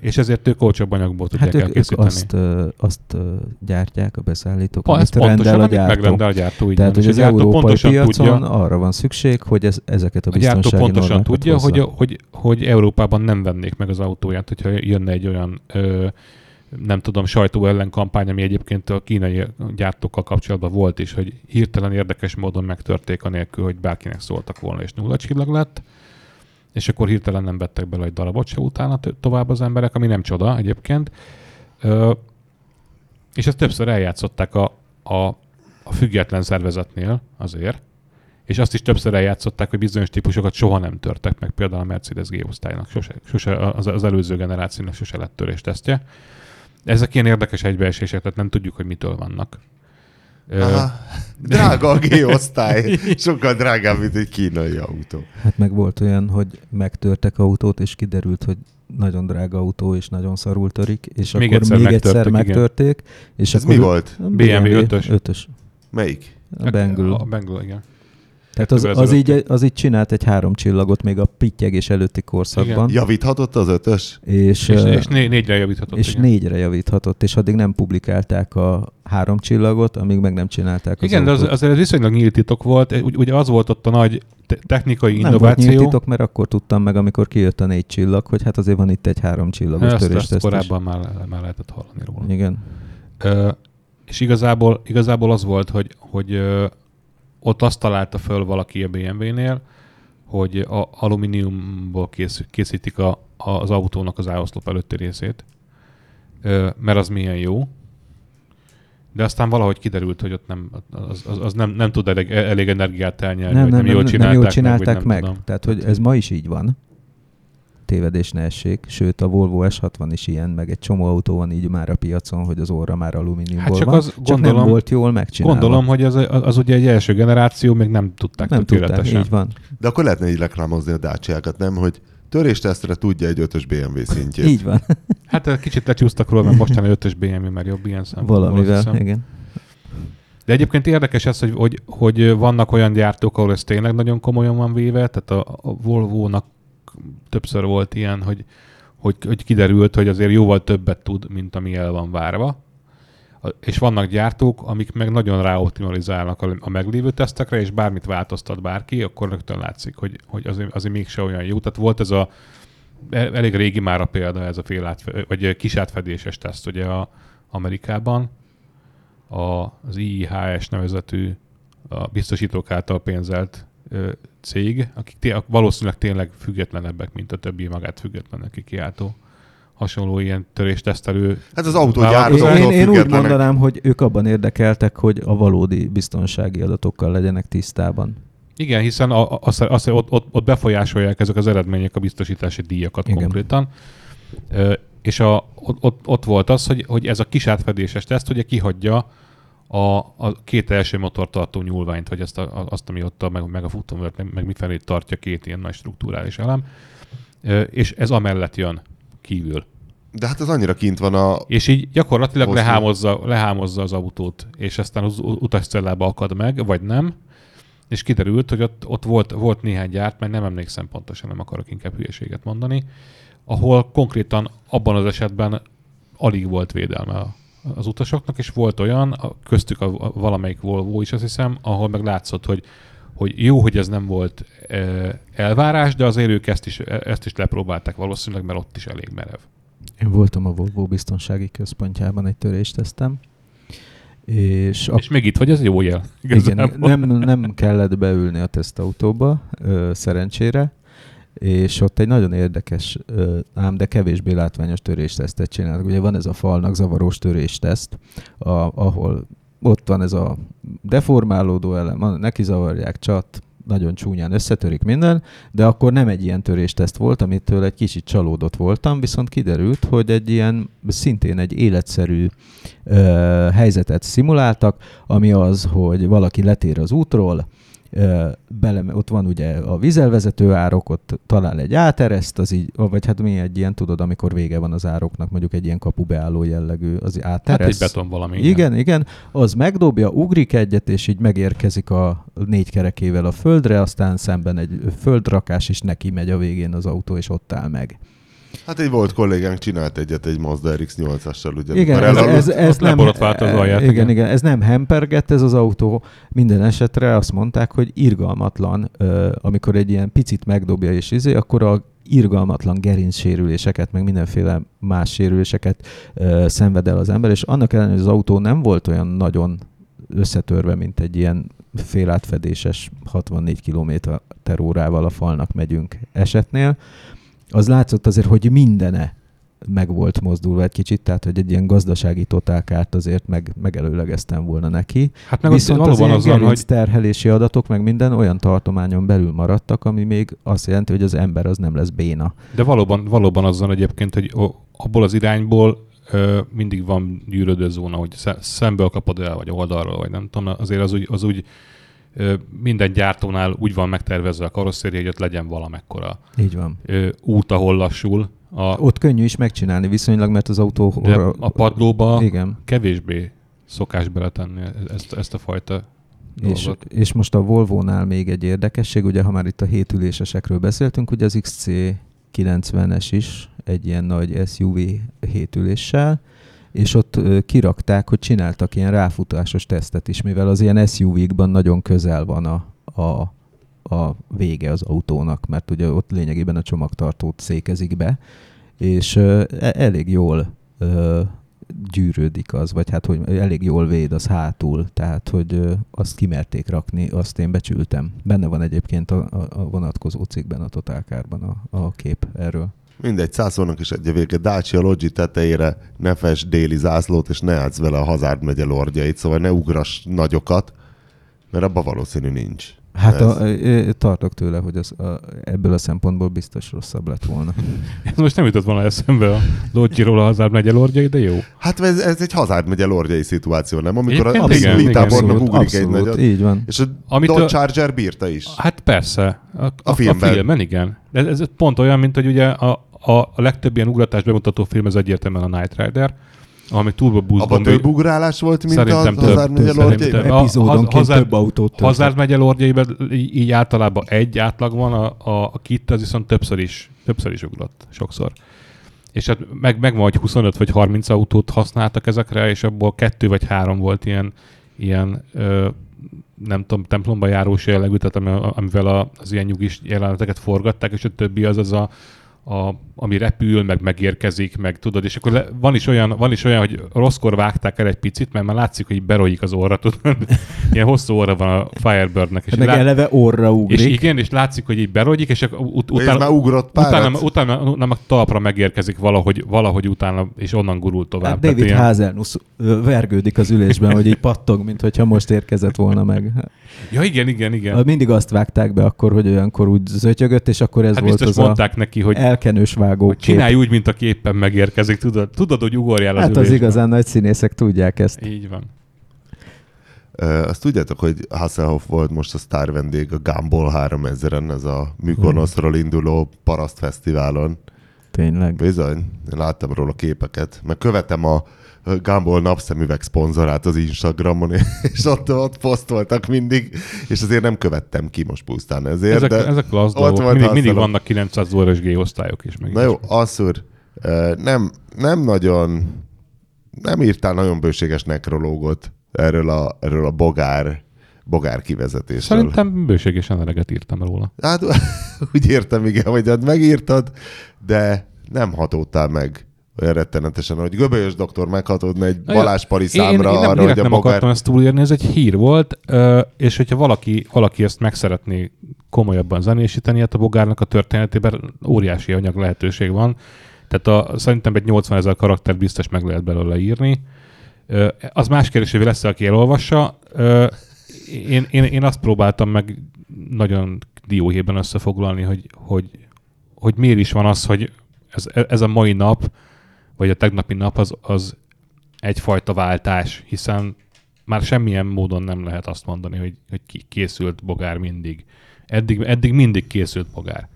és ezért ők olcsóbb anyagból tudják Hát ők, ők elkészíteni. azt, ö, azt ö, gyártják a beszállítók, ez amit rendel pontosan, a gyártó. megrendel a gyártó. Tehát, hogy az európai piacon tudja, arra van szükség, hogy ez, ezeket a a gyártó biztonsági pontosan tudja, hogy, hogy, hogy Európában nem vennék meg az autóját, hogyha jönne egy olyan ö, nem tudom, sajtó ellen kampány, ami egyébként a kínai gyártókkal kapcsolatban volt is, hogy hirtelen érdekes módon megtörték anélkül, hogy bárkinek szóltak volna, és nulla csillag lett, és akkor hirtelen nem vettek bele egy darabot se utána to- tovább az emberek, ami nem csoda egyébként. Ö, és ezt többször eljátszották a, a, a független szervezetnél azért, és azt is többször eljátszották, hogy bizonyos típusokat soha nem törtek meg, például a Mercedes G-osztálynak, sose, sose, az, az előző generációnak sose lett törés tesztje. Ezek ilyen érdekes egybeesések, tehát nem tudjuk, hogy mitől vannak. Aha. <laughs> Drága a G-osztály. <laughs> Sokkal drágább, mint egy kínai autó. Hát meg volt olyan, hogy megtörtek autót, és kiderült, hogy nagyon drága autó, és nagyon szarul törik, és Még akkor egyszer még egyszer megtörték, igen. És Ez akkor mi volt? BMW ötös. ötös. Melyik? A Bengal. A Bengal, igen. Tehát az, az, így, az így csinált egy három csillagot még a pittyegés előtti korszakban. Javíthatott az ötös? És, És, és né, négyre javíthatott. és igen. négyre javíthatott, és addig nem publikálták a három csillagot, amíg meg nem csinálták az Igen, de az, autót. azért ez viszonylag nyílt titok volt. Ugy, ugye az volt ott a nagy te- technikai nem volt nyílt innováció. titok, mert akkor tudtam meg, amikor kijött a négy csillag, hogy hát azért van itt egy három csillagos ezt, ezt törésteszt is. korábban már, már lehetett hallani róla. Igen. Ö, és igazából, igazából az volt, hogy, hogy ö, ott azt találta föl valaki a BMW-nél, hogy a alumíniumból kész, készítik a, a, az autónak az áoszlop előtti részét, ö, mert az milyen jó. De aztán valahogy kiderült, hogy ott nem, az, az, az nem, nem tud elég, elég energiát elnyelni, Nem, nem, nem, jól nem, csinálták, nem jól csinálták meg. vagy meg. Nem tudom. Tehát, hogy ez ma is így van. Tévedés ne essék. Sőt, a Volvo S60 is ilyen, meg egy csomó autó van így már a piacon, hogy az orra már alumíniumból Hát csak van. az csak gondolom- nem volt jól megcsinálva. Gondolom, hogy az, az, az ugye egy első generáció, még nem tudták nem tudták, tökéletesen. így van. De akkor lehetne így reklámozni a Dacia-kat, nem? Hogy töréstesztre tudja egy ötös BMW szintjét. Így van. Hát egy kicsit lecsúsztak róla, mert mostani ötös BMW már jobb ilyen szempontból. Valamivel, igen. De egyébként érdekes ez, hogy, hogy, hogy vannak olyan gyártók, ahol ez tényleg nagyon komolyan van véve, tehát a, a Volvo-nak többször volt ilyen, hogy, hogy, hogy kiderült, hogy azért jóval többet tud, mint ami el van várva. És vannak gyártók, amik meg nagyon ráoptimalizálnak a, meglévő tesztekre, és bármit változtat bárki, akkor rögtön látszik, hogy, hogy azért, azért mégse olyan jó. Tehát volt ez a el- elég régi már a példa, ez a fél átfe, vagy kis átfedéses teszt ugye a Amerikában, a, az IIHS nevezetű a biztosítók által pénzelt cég, akik té- valószínűleg tényleg függetlenebbek, mint a többi magát függetlenek kikiáltó hasonló ilyen töréstesztelő. Hát az Én, autógyártóktól én, én úgy mondanám, hogy ők abban érdekeltek, hogy a valódi biztonsági adatokkal legyenek tisztában. Igen, hiszen a, azt, azt, ott, ott, ott befolyásolják ezek az eredmények a biztosítási díjakat Igen. Konkrétan. Ö, és a, ott, ott, ott volt az, hogy, hogy ez a kis átfedéses teszt ugye kihagyja a, a két első motortartó nyúlványt, vagy ezt a, azt, ami ott a, meg, meg a futóművet, meg, meg mifelé tartja két ilyen nagy struktúrális elem. És ez amellett jön kívül. De hát az annyira kint van a... És így gyakorlatilag Hosszú. lehámozza, lehámozza az autót, és aztán az utascellába akad meg, vagy nem. És kiderült, hogy ott, ott volt, volt néhány gyárt, mert nem emlékszem pontosan, nem akarok inkább hülyeséget mondani, ahol konkrétan abban az esetben alig volt védelme a, az utasoknak, és volt olyan, a- köztük a, a valamelyik Volvo is azt hiszem, ahol meg látszott, hogy, hogy jó, hogy ez nem volt e, elvárás, de azért ők ezt is, ezt is lepróbálták valószínűleg, mert ott is elég merev. Én voltam a Volvo biztonsági központjában egy töréstesztem, és És még itt vagy, ez jó jel. Igen, nem, nem kellett beülni a tesztautóba, ö, szerencsére, és ott egy nagyon érdekes, ám de kevésbé látványos töréstesztet csinálnak. Ugye van ez a falnak zavaros törésteszt, a, ahol ott van ez a deformálódó elem, neki zavarják csat, nagyon csúnyán összetörik minden, de akkor nem egy ilyen törésteszt volt, amitől egy kicsit csalódott voltam, viszont kiderült, hogy egy ilyen szintén egy életszerű ö, helyzetet szimuláltak, ami az, hogy valaki letér az útról, bele, ott van ugye a vízelvezető árok, ott talál egy átereszt, az így, vagy hát mi egy ilyen, tudod, amikor vége van az ároknak, mondjuk egy ilyen kapubeálló jellegű, az átereszt. Hát egy beton valami. Igen, igen, igen, az megdobja, ugrik egyet, és így megérkezik a négy kerekével a földre, aztán szemben egy földrakás, és neki megy a végén az autó, és ott áll meg. Hát egy volt kollégánk csinált egyet egy Mazda RX-8-assal, ugye. Igen, ez, ez, ez nem, az alját, igen, igen, igen, ez nem hempergett ez az autó. Minden esetre azt mondták, hogy irgalmatlan, amikor egy ilyen picit megdobja és izé, akkor a irgalmatlan gerincsérüléseket, meg mindenféle más sérüléseket ö, szenved el az ember, és annak ellenére, hogy az autó nem volt olyan nagyon összetörve, mint egy ilyen félátfedéses 64 km órával a falnak megyünk esetnél, az látszott azért, hogy mindene meg volt mozdulva egy kicsit, tehát hogy egy ilyen gazdasági totálkárt azért meg, megelőlegeztem volna neki. Hát meg Viszont az, az azon, hogy... terhelési adatok, meg minden olyan tartományon belül maradtak, ami még azt jelenti, hogy az ember az nem lesz béna. De valóban, valóban azon egyébként, hogy abból az irányból ö, mindig van gyűrödő zóna, hogy szemből kapod el, vagy oldalról, vagy nem tudom, azért az úgy, az úgy minden gyártónál úgy van megtervezve a karosszéria, hogy ott legyen valamekkora Így van. út, ahol lassul. A... Ott könnyű is megcsinálni viszonylag, mert az autó... De a padlóba Igen. kevésbé szokás beletenni ezt, ezt a fajta és, és most a Volvo-nál még egy érdekesség, ugye ha már itt a hétülésesekről beszéltünk, ugye az XC90-es is egy ilyen nagy SUV hétüléssel, és ott kirakták, hogy csináltak ilyen ráfutásos tesztet is, mivel az ilyen SUV-kban nagyon közel van a, a, a vége az autónak, mert ugye ott lényegében a csomagtartót székezik be, és e, elég jól gyűrődik az, vagy hát, hogy elég jól véd az hátul, tehát, hogy azt kimerték rakni, azt én becsültem. Benne van egyébként a, a vonatkozó cikkben, a Totálkárban a, a kép erről. Mindegy, százszónak is egy vége. Dacia Logi tetejére ne fes déli zászlót, és ne átsz vele a Hazard megye lordjait, szóval ne ugrass nagyokat, mert abban valószínű nincs. Hát a, a, tartok tőle, hogy az, a, ebből a szempontból biztos rosszabb lett volna. <laughs> ez most nem jutott volna eszembe a Lodgiról a Hazard megye lordjai, de jó. Hát ez, ez egy Hazard megye lordjai szituáció, nem? Amikor a, a vitábornak ugrik abszolút, egy nagyot. Így van. És a Amit Dodge Charger bírta is. Hát persze. A, a, a filmben. A filmben, igen. De ez, ez pont olyan, mint hogy ugye a, a, a legtöbb ilyen ugratást bemutató film ez egyértelműen a Night Rider, ami Turbo Boost Abban több ugrálás volt, mint Szerintem a Hazard megye lordjaiben? Epizódonként több autót több. Hazard megye lordjaiben így általában egy átlag van, a, a, a kit az viszont többször is, többször is ugrott, sokszor. És hát meg, meg van, hogy 25 vagy 30 autót használtak ezekre, és abból kettő vagy három volt ilyen, ilyen ö, nem tudom, templomba járós jellegű, tehát amivel az ilyen nyugis jeleneteket forgatták, és a többi az az a a, ami repül, meg megérkezik, meg tudod, és akkor le, van, is olyan, van is olyan, hogy rosszkor vágták el egy picit, mert már látszik, hogy berojik az orra, tudod. <laughs> Ilyen hosszú orra van a Firebirdnek. És meg lát, eleve orra ugrik. És igen, és látszik, hogy így berojik, és ut- utána, már ugrott utána, utána, utána, talpra megérkezik valahogy, valahogy utána, és onnan gurul tovább. Hát David ilyen... Hazelnuss vergődik az ülésben, hogy így <laughs> pattog, mint hogyha most érkezett volna meg. Ja, igen, igen, igen. Mindig azt vágták be akkor, hogy olyankor úgy zötyögött, és akkor ez hát volt az mondták a... neki, hogy elkenős vágó Csinálj úgy, mint aki éppen megérkezik, tudod, tudod hogy ugorjál az Hát az igazán nagy színészek tudják ezt. Így van. Azt tudjátok, hogy Hasselhoff volt most a sztár vendég a Gumball 3000-en, ez a Mykonoszról induló parasztfesztiválon. Tényleg? Bizony, én láttam róla képeket. Meg követem a Gumball napszemüveg szponzorát az Instagramon, <laughs> és ott, ott posztoltak mindig, és azért nem követtem ki most pusztán ezért. Ezek, de ezek az dolgok. Mindig, mindig vannak 900 dolláros G-osztályok is. Meg Na jó, Asszur, nem, nem nagyon, nem írtál nagyon bőséges nekrológot erről a, erről a bogár bogár kivezetésről. Szerintem bőségesen eleget írtam róla. Hát <laughs> úgy értem, igen, hogy megírtad, de nem hatódtál meg olyan rettenetesen, hogy Göbölyös doktor meghatódna egy Balázs Pari számra én, én nem, arra, hogy a nem bogár... akartam ezt túlírni, ez egy hír volt, és hogyha valaki, valaki ezt meg szeretné komolyabban zenésíteni, hát a bogárnak a történetében óriási anyag lehetőség van. Tehát a, szerintem egy 80 ezer karakter biztos meg lehet belőle írni. Az más kérdés, hogy lesz aki elolvassa. Én, én, én azt próbáltam meg nagyon dióhéjban összefoglalni, hogy, hogy, hogy miért is van az, hogy ez, ez a mai nap, vagy a tegnapi nap az, az egyfajta váltás, hiszen már semmilyen módon nem lehet azt mondani, hogy, hogy készült bogár mindig. Eddig, eddig mindig készült bogár.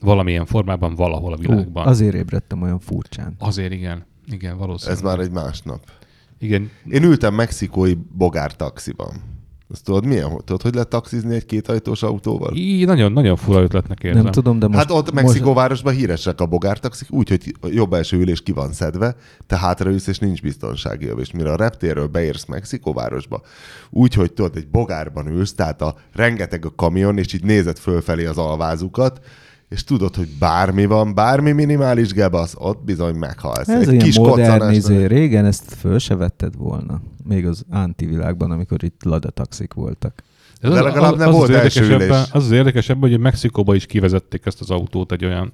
Valamilyen formában, valahol a világban. Ó, azért ébredtem olyan furcsán. Azért igen. Igen, valószínűleg. Ez már egy másnap. Igen. Én ültem mexikói bogár taxiban. Azt tudod, milyen? Tudod, hogy lehet taxizni egy kétajtós autóval? Így nagyon, nagyon fura ötletnek érzem. Nem tudom, de most... Hát ott Mexikóvárosban híresek a bogártaxik, úgyhogy jobb első ülés ki van szedve, te hátraülsz, és nincs biztonsági. És mire a reptérről beérsz Mexikóvárosba, úgyhogy tudod, egy bogárban ülsz, tehát a rengeteg a kamion, és így nézed fölfelé az alvázukat, és tudod, hogy bármi van, bármi minimális gebasz, ott bizony meghalsz. Ez egy ilyen modern izé. Régen ezt föl se vetted volna. Még az antivilágban, amikor itt ladataxik voltak. Ez De az, legalább nem az, volt az első ülés. Az az érdekesebb, hogy Mexikóba is kivezették ezt az autót egy olyan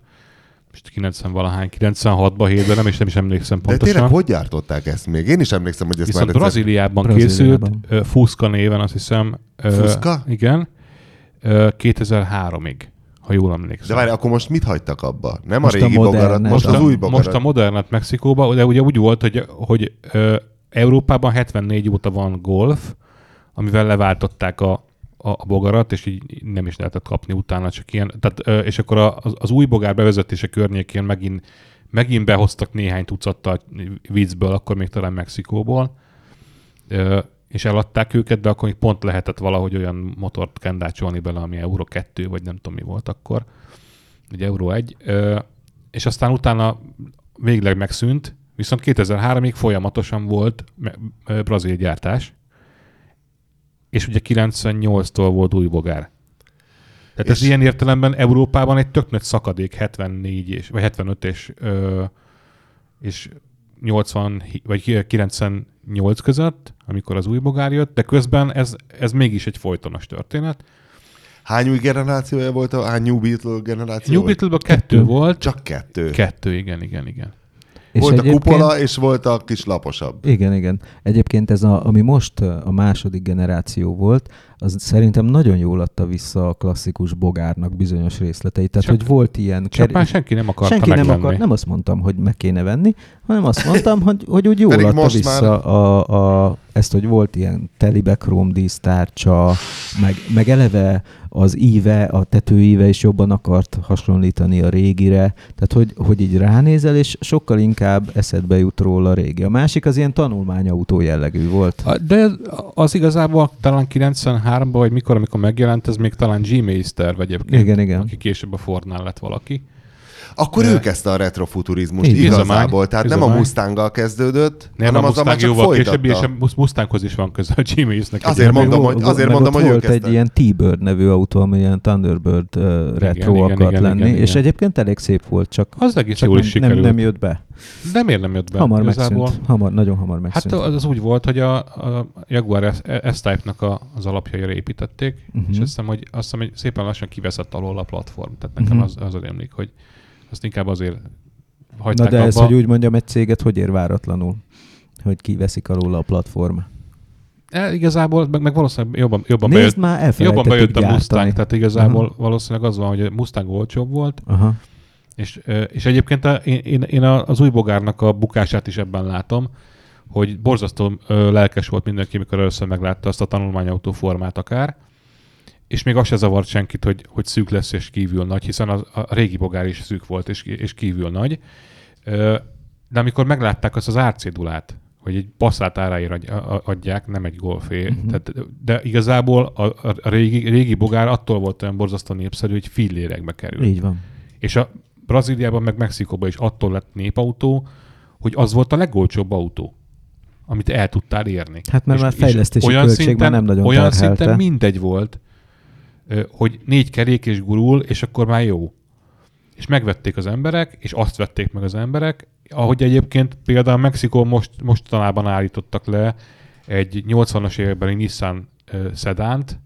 most 90 valahány, 96-ban, 7-ben, nem is nem is emlékszem pontosan. De tényleg hogy gyártották ezt még? Én is emlékszem, hogy ez Viszont már Brazíliában, Brazíliában készült, Fuska néven, azt hiszem. Fuska? Igen. 2003-ig ha jól emlékszem. De várj, akkor most mit hagytak abba? Nem most a régi a bogarat, most az új bogarat. Most a modernet Mexikóba, de ugye úgy volt, hogy, hogy ö, Európában 74 óta van golf, amivel leváltották a, a, a bogarat, és így nem is lehetett kapni utána, csak ilyen. Tehát, ö, és akkor a, az, az új bogár bevezetése környékén megint, megint behoztak néhány tucattal viccből, akkor még talán Mexikóból. Ö, és eladták őket, de akkor még pont lehetett valahogy olyan motort kendácsolni bele, ami Euro 2, vagy nem tudom mi volt akkor, ugye Euro 1, és aztán utána végleg megszűnt, viszont 2003-ig folyamatosan volt brazil gyártás, és ugye 98-tól volt új bogár. Tehát és ez ilyen értelemben Európában egy tök nagy szakadék 74 és, vagy 75 és, és 80 vagy 98 között, amikor az új bogár jött, de közben ez, ez mégis egy folytonos történet. Hány új generációja volt a hány New Beetle generáció? New Beetle-ben kettő, kettő volt. Csak kettő. Kettő, igen, igen, igen. És volt a kupola, és volt a kis laposabb. Igen, igen. Egyébként ez, a, ami most a második generáció volt, az szerintem nagyon jól adta vissza a klasszikus bogárnak bizonyos részleteit. Tehát, csak, hogy volt ilyen... Csak ker... már senki nem akarta Senki megvenni. nem akar, nem azt mondtam, hogy meg kéne venni, hanem azt mondtam, hogy, hogy úgy jól adta vissza már... a, a, ezt, hogy volt ilyen telibe dísztárcsa, meg, meg eleve az íve, a tetőíve is jobban akart hasonlítani a régire, tehát hogy, hogy így ránézel, és sokkal inkább eszedbe jut róla a régi. A másik az ilyen tanulmányautó jellegű volt. De az igazából talán 93-ban, vagy mikor, amikor megjelent, ez még talán G-Master, vagy egyébként, igen, igen. aki később a Fordnál lett valaki. Akkor ő kezdte a retrofuturizmust Így, igazából. Tehát nem a Mustanggal kezdődött, nem, hanem a Mustang jóval később, és a Mustanghoz is van köze a Gmailsnek. Azért mondom, hogy, azért mondom, hogy volt egy ilyen T-Bird nevű autó, ami ilyen Thunderbird uh, retro igen, akart igen, lenni, igen, igen, és egyébként elég szép volt, csak, az egész csak jól nem, is nem, nem jött be. De miért nem jött be? Hamar igazából? megszűnt. Hamar, nagyon hamar megszűnt. Hát az úgy volt, hogy a, a Jaguar S-Type-nak a, az alapjaira építették, uh-huh. és azt hiszem, hogy, azt hiszem, hogy szépen lassan kiveszett alól a platform. Tehát nekem uh-huh. az, az emlék, hogy azt inkább azért hagyták Na de abba. ez, hogy úgy mondjam, egy céget hogy ér váratlanul? Hogy kiveszik alól a platform? E, igazából, meg, meg valószínűleg jobban, jobban Nézd bejött, már, jobban bejött a Mustang, tehát igazából Aha. valószínűleg az van, hogy a Mustang olcsóbb volt, Aha. És, és egyébként a, én, én az új bogárnak a bukását is ebben látom, hogy borzasztó lelkes volt mindenki, mikor először meglátta azt a tanulmányautó formát akár, és még az se zavart senkit, hogy, hogy szűk lesz és kívül nagy, hiszen a, a régi bogár is szűk volt és, és kívül nagy. De amikor meglátták azt az árcédulát, hogy egy passzát áráért adják, nem egy golfé. Uh-huh. Tehát, de igazából a, a régi, régi bogár attól volt olyan borzasztó népszerű, hogy fillérekbe kerül. Így van. És a Brazíliában, meg Mexikóban is attól lett népautó, hogy az volt a legolcsóbb autó amit el tudtál érni. Hát mert és, már fejlesztési olyan költség szinten, már nem nagyon Olyan terhelte. szinten mindegy volt, hogy négy kerék és gurul, és akkor már jó. És megvették az emberek, és azt vették meg az emberek, ahogy egyébként például Mexikó most, mostanában állítottak le egy 80-as évekbeli Nissan szedánt,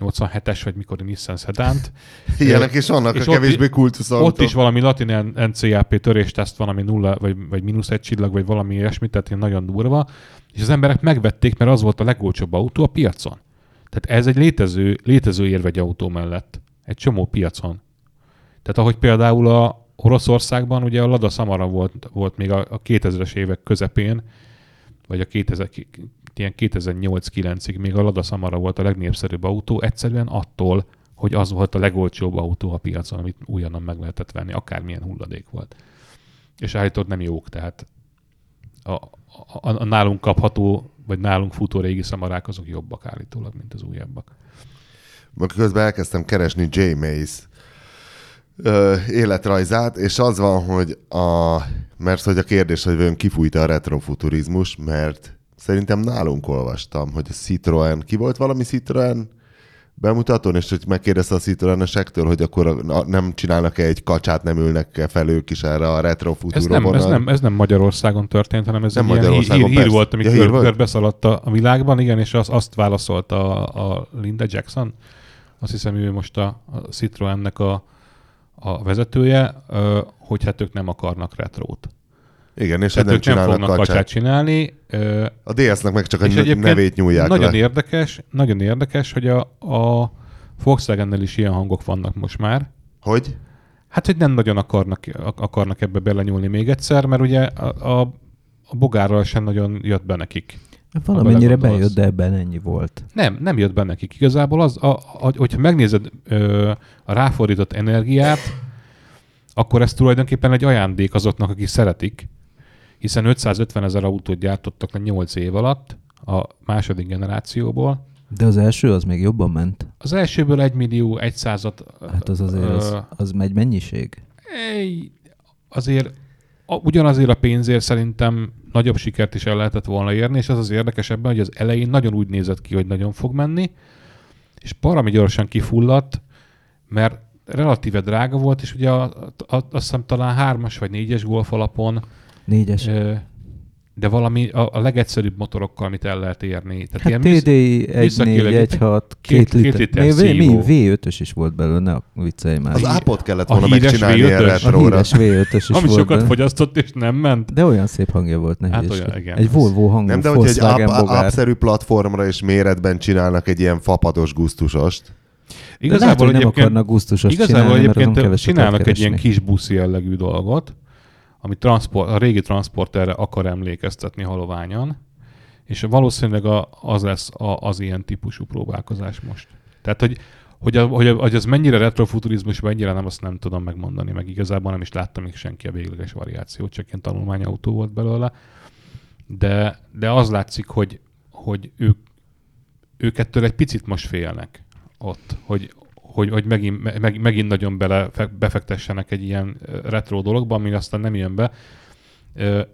87-es, vagy mikor Nissan szedánt. <laughs> Ilyenek is vannak és a kevésbé kultusz Ott is valami latin NCAP törésteszt van, ami nulla, vagy, vagy mínusz egy csillag, vagy valami ilyesmi, tehát nagyon durva. És az emberek megvették, mert az volt a legolcsóbb autó a piacon. Tehát ez egy létező, létező érv egy autó mellett. Egy csomó piacon. Tehát ahogy például a Oroszországban ugye a Lada Samara volt, volt még a, a 2000-es évek közepén, vagy a 2000, ilyen 2008-9-ig még a Lada Samara volt a legnépszerűbb autó, egyszerűen attól, hogy az volt a legolcsóbb autó a piacon, amit újonnan meg lehetett venni, akármilyen hulladék volt. És állítólag nem jók, tehát a, a, a, nálunk kapható, vagy nálunk futó régi szamarák azok jobbak állítólag, mint az újabbak. Közben elkezdtem keresni J. Mays életrajzát, és az van, hogy a, mert hogy a kérdés, hogy vajon kifújta a retrofuturizmus, mert szerintem nálunk olvastam, hogy a Citroen, ki volt valami Citroen bemutatón, és hogy megkérdezte a Citroenesektől, hogy akkor nem csinálnak-e egy kacsát, nem ülnek-e fel ők is erre a retro ez nem, ez nem, ez nem Magyarországon történt, hanem ez nem egy Magyarországon, hír, hír, hír volt, ami ja, kör, volt? beszaladt a, a világban, igen, és az, azt válaszolta a, a Linda Jackson, azt hiszem ő most a, a Citroennek a, a vezetője, hogy hát ők nem akarnak retrót. Igen, és Tehát nem ők nem fognak kacsát. kacsát csinálni. A DS-nek meg csak a nevét nyúlják nagyon le. Érdekes, nagyon érdekes, hogy a, a Volkswagen-nel is ilyen hangok vannak most már. Hogy? Hát, hogy nem nagyon akarnak, akarnak ebbe belenyúlni még egyszer, mert ugye a, a, a bogárral sem nagyon jött be nekik. Valamennyire bejött, de ebben ennyi volt. Nem, nem jött be nekik. Igazából az, a, a, hogyha megnézed ö, a ráfordított energiát, akkor ez tulajdonképpen egy ajándék azoknak, akik szeretik, hiszen 550 ezer autót gyártottak le 8 év alatt a második generációból. De az első az még jobban ment. Az elsőből 1 millió 100 Hát az azért, az, az megy mennyiség. Egy, azért a, ugyanazért a pénzért szerintem nagyobb sikert is el lehetett volna érni, és az az érdekesebben, hogy az elején nagyon úgy nézett ki, hogy nagyon fog menni, és parami gyorsan kifulladt, mert relatíve drága volt, és ugye a, a, azt hiszem talán hármas vagy négyes golf alapon Négyes. De valami a, a legegyszerűbb motorokkal, amit el lehet érni. Tehát hát TDI 1.4, 2 liter. Mi, V5-ös is volt belőle, ne viccelj már. Az ápot kellett volna megcsinálni erre A híres V5-ös is Ami volt sokat benne. fogyasztott és nem ment. De olyan szép hangja volt, ne hát olyan, igen, Egy Volvo hangú Nem, de hogyha egy áp, platformra és méretben csinálnak egy ilyen fapados gusztusost, Igazából lehet, nem akarnak gusztusos igazából csinálni, egyébként csinálnak egy ilyen kis buszi jellegű dolgot, ami transport, a régi transporterre akar emlékeztetni haloványan, és valószínűleg a, az lesz a, az ilyen típusú próbálkozás most. Tehát, hogy, hogy, a, hogy, a, hogy az mennyire retrofuturizmus, mennyire nem, azt nem tudom megmondani, meg igazából nem is láttam még senki a végleges variációt, csak ilyen tanulmányautó volt belőle. De, de az látszik, hogy, hogy ők, ők ettől egy picit most félnek ott, hogy, hogy, hogy megint, meg, megint nagyon bele, befektessenek egy ilyen retro dologba, ami aztán nem jön be.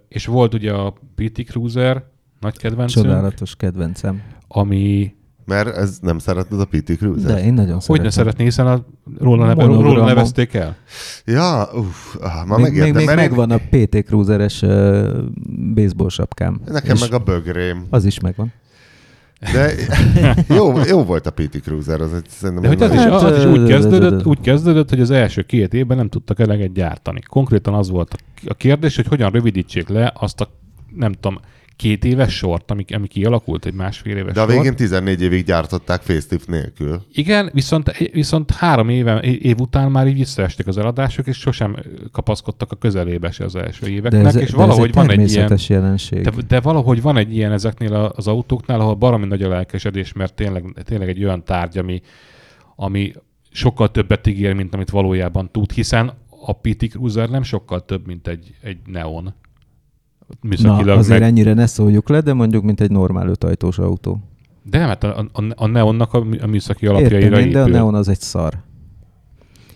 És volt ugye a PT Cruiser, nagy kedvencünk. Csodálatos kedvencem. Ami... Mert ez nem szeretned a PT Cruiser? De én nagyon Hogy szeretem. ne szeretné, hiszen a, róla, neve, róla nevezték el? Ja, uff, ah, ma még, megértem. Még, még én... megvan a PT Cruiseres uh, baseball sapkám. Nekem meg a bögrém. Az is megvan. De jó, jó volt a PT Cruiser, az egy, szerintem... De hogy az, is, az is úgy kezdődött, úgy kezdődött, hogy az első két évben nem tudtak eleget gyártani. Konkrétan az volt a kérdés, hogy hogyan rövidítsék le azt a, nem tudom, két éves sort, ami, ami kialakult, egy másfél éves De a végén 14 évig gyártották facelift nélkül. Igen, viszont, viszont három éve, év után már így visszaestek az eladások, és sosem kapaszkodtak a közelébe se az első éveknek, de ez, és de valahogy ez van egy ilyen... jelenség. De, de, valahogy van egy ilyen ezeknél az autóknál, ahol baromi nagy a lelkesedés, mert tényleg, tényleg egy olyan tárgy, ami, ami sokkal többet ígér, mint amit valójában tud, hiszen a PT Cruiser nem sokkal több, mint egy, egy Neon Na, azért meg... ennyire ne szóljuk le, de mondjuk, mint egy normál ötajtós autó. De nem, hát a, a, a Neonnak a, a műszaki alapjaira Értem, épül. de a Neon az egy szar.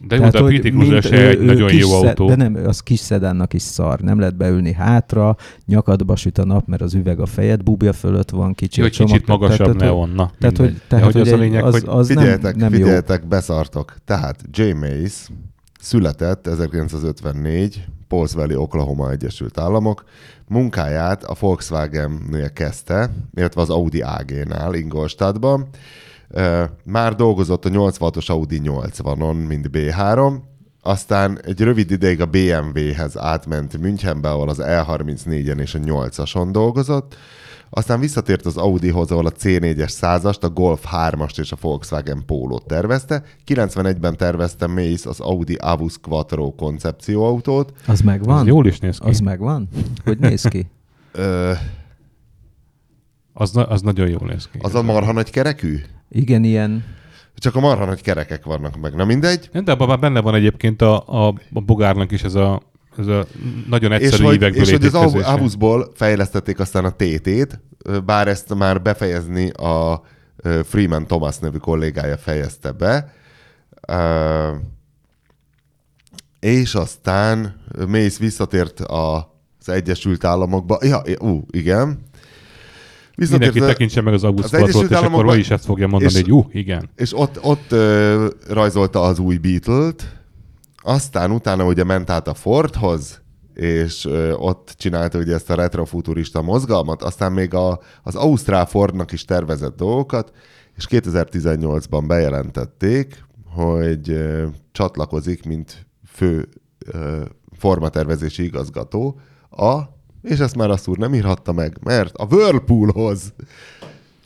De jó, de a se egy nagyon jó szed, autó. De nem, az kis szedánnak is szar. Nem lehet beülni hátra, nyakadba süt a nap, mert az üveg a fejed búbja fölött van, kicsi jó, csomag. Kicsit magasabb tehát, Neon, na, tehát, hogy, tehát, hogy, az, a lényeg, az, az figyeljetek, nem, nem figyeljetek, jó. beszartok. Tehát J. Mays született 1954, Pauls Valley, Oklahoma Egyesült Államok. Munkáját a Volkswagen-nél kezdte, illetve az Audi AG-nál Ingolstadtban. Már dolgozott a 86-os Audi 80-on, mint B3, aztán egy rövid ideig a BMW-hez átment Münchenbe, ahol az E34-en és a 8-ason dolgozott, aztán visszatért az Audihoz, ahol a C4-es százast, a Golf 3-ast és a Volkswagen Polo-t tervezte. 91-ben tervezte Mace az Audi Avus Quattro koncepcióautót. Az megvan? Az jól is néz ki. Az megvan? Hogy néz ki? Ö, Az, na- az nagyon jól néz ki. az a marha nagy kerekű? Igen, ilyen... Csak a marha nagy kerekek vannak meg. Na mindegy. De abban már benne van egyébként a, a, a bogárnak is ez a, ez a nagyon És egyszerű hogy, ívekből és hogy az. Avusból fejlesztették aztán a TT-t, bár ezt már befejezni a Freeman Thomas nevű kollégája fejezte be. És aztán Mace visszatért az Egyesült Államokba. Ja, ú, igen. Mindenki a- tekintse meg az Egyesült és akkor ma is ezt fogja mondani, és- hogy ú, igen. És ott, ott ö, rajzolta az új Beatle-t, aztán utána ugye ment át a Fordhoz, és ott csinálta ugye ezt a retrofuturista mozgalmat, aztán még a, az Ausztrál Fordnak is tervezett dolgokat, és 2018-ban bejelentették, hogy csatlakozik, mint fő formatervezési igazgató a, és ezt már azt úr nem írhatta meg, mert a Whirlpoolhoz.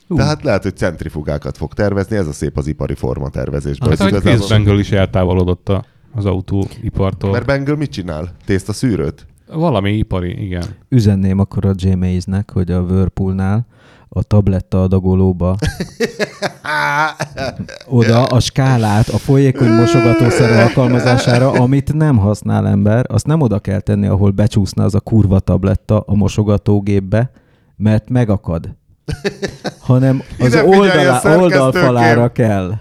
Ú. Tehát lehet, hogy centrifugákat fog tervezni, ez a szép az ipari formatervezésben. Hát, hogy Chris Bangle is eltávolodott a, az autóipartól. Mert Bengal mit csinál? Tészta szűrőt? Valami ipari, igen. Üzenném akkor a J. Mays-nek, hogy a Whirlpoolnál a tabletta adagolóba <laughs> oda a skálát a folyékony <laughs> mosogatószer alkalmazására, amit nem használ ember, azt nem oda kell tenni, ahol becsúszna az a kurva tabletta a mosogatógépbe, mert megakad. <laughs> Hanem az szerkesztőkém! oldalfalára kell.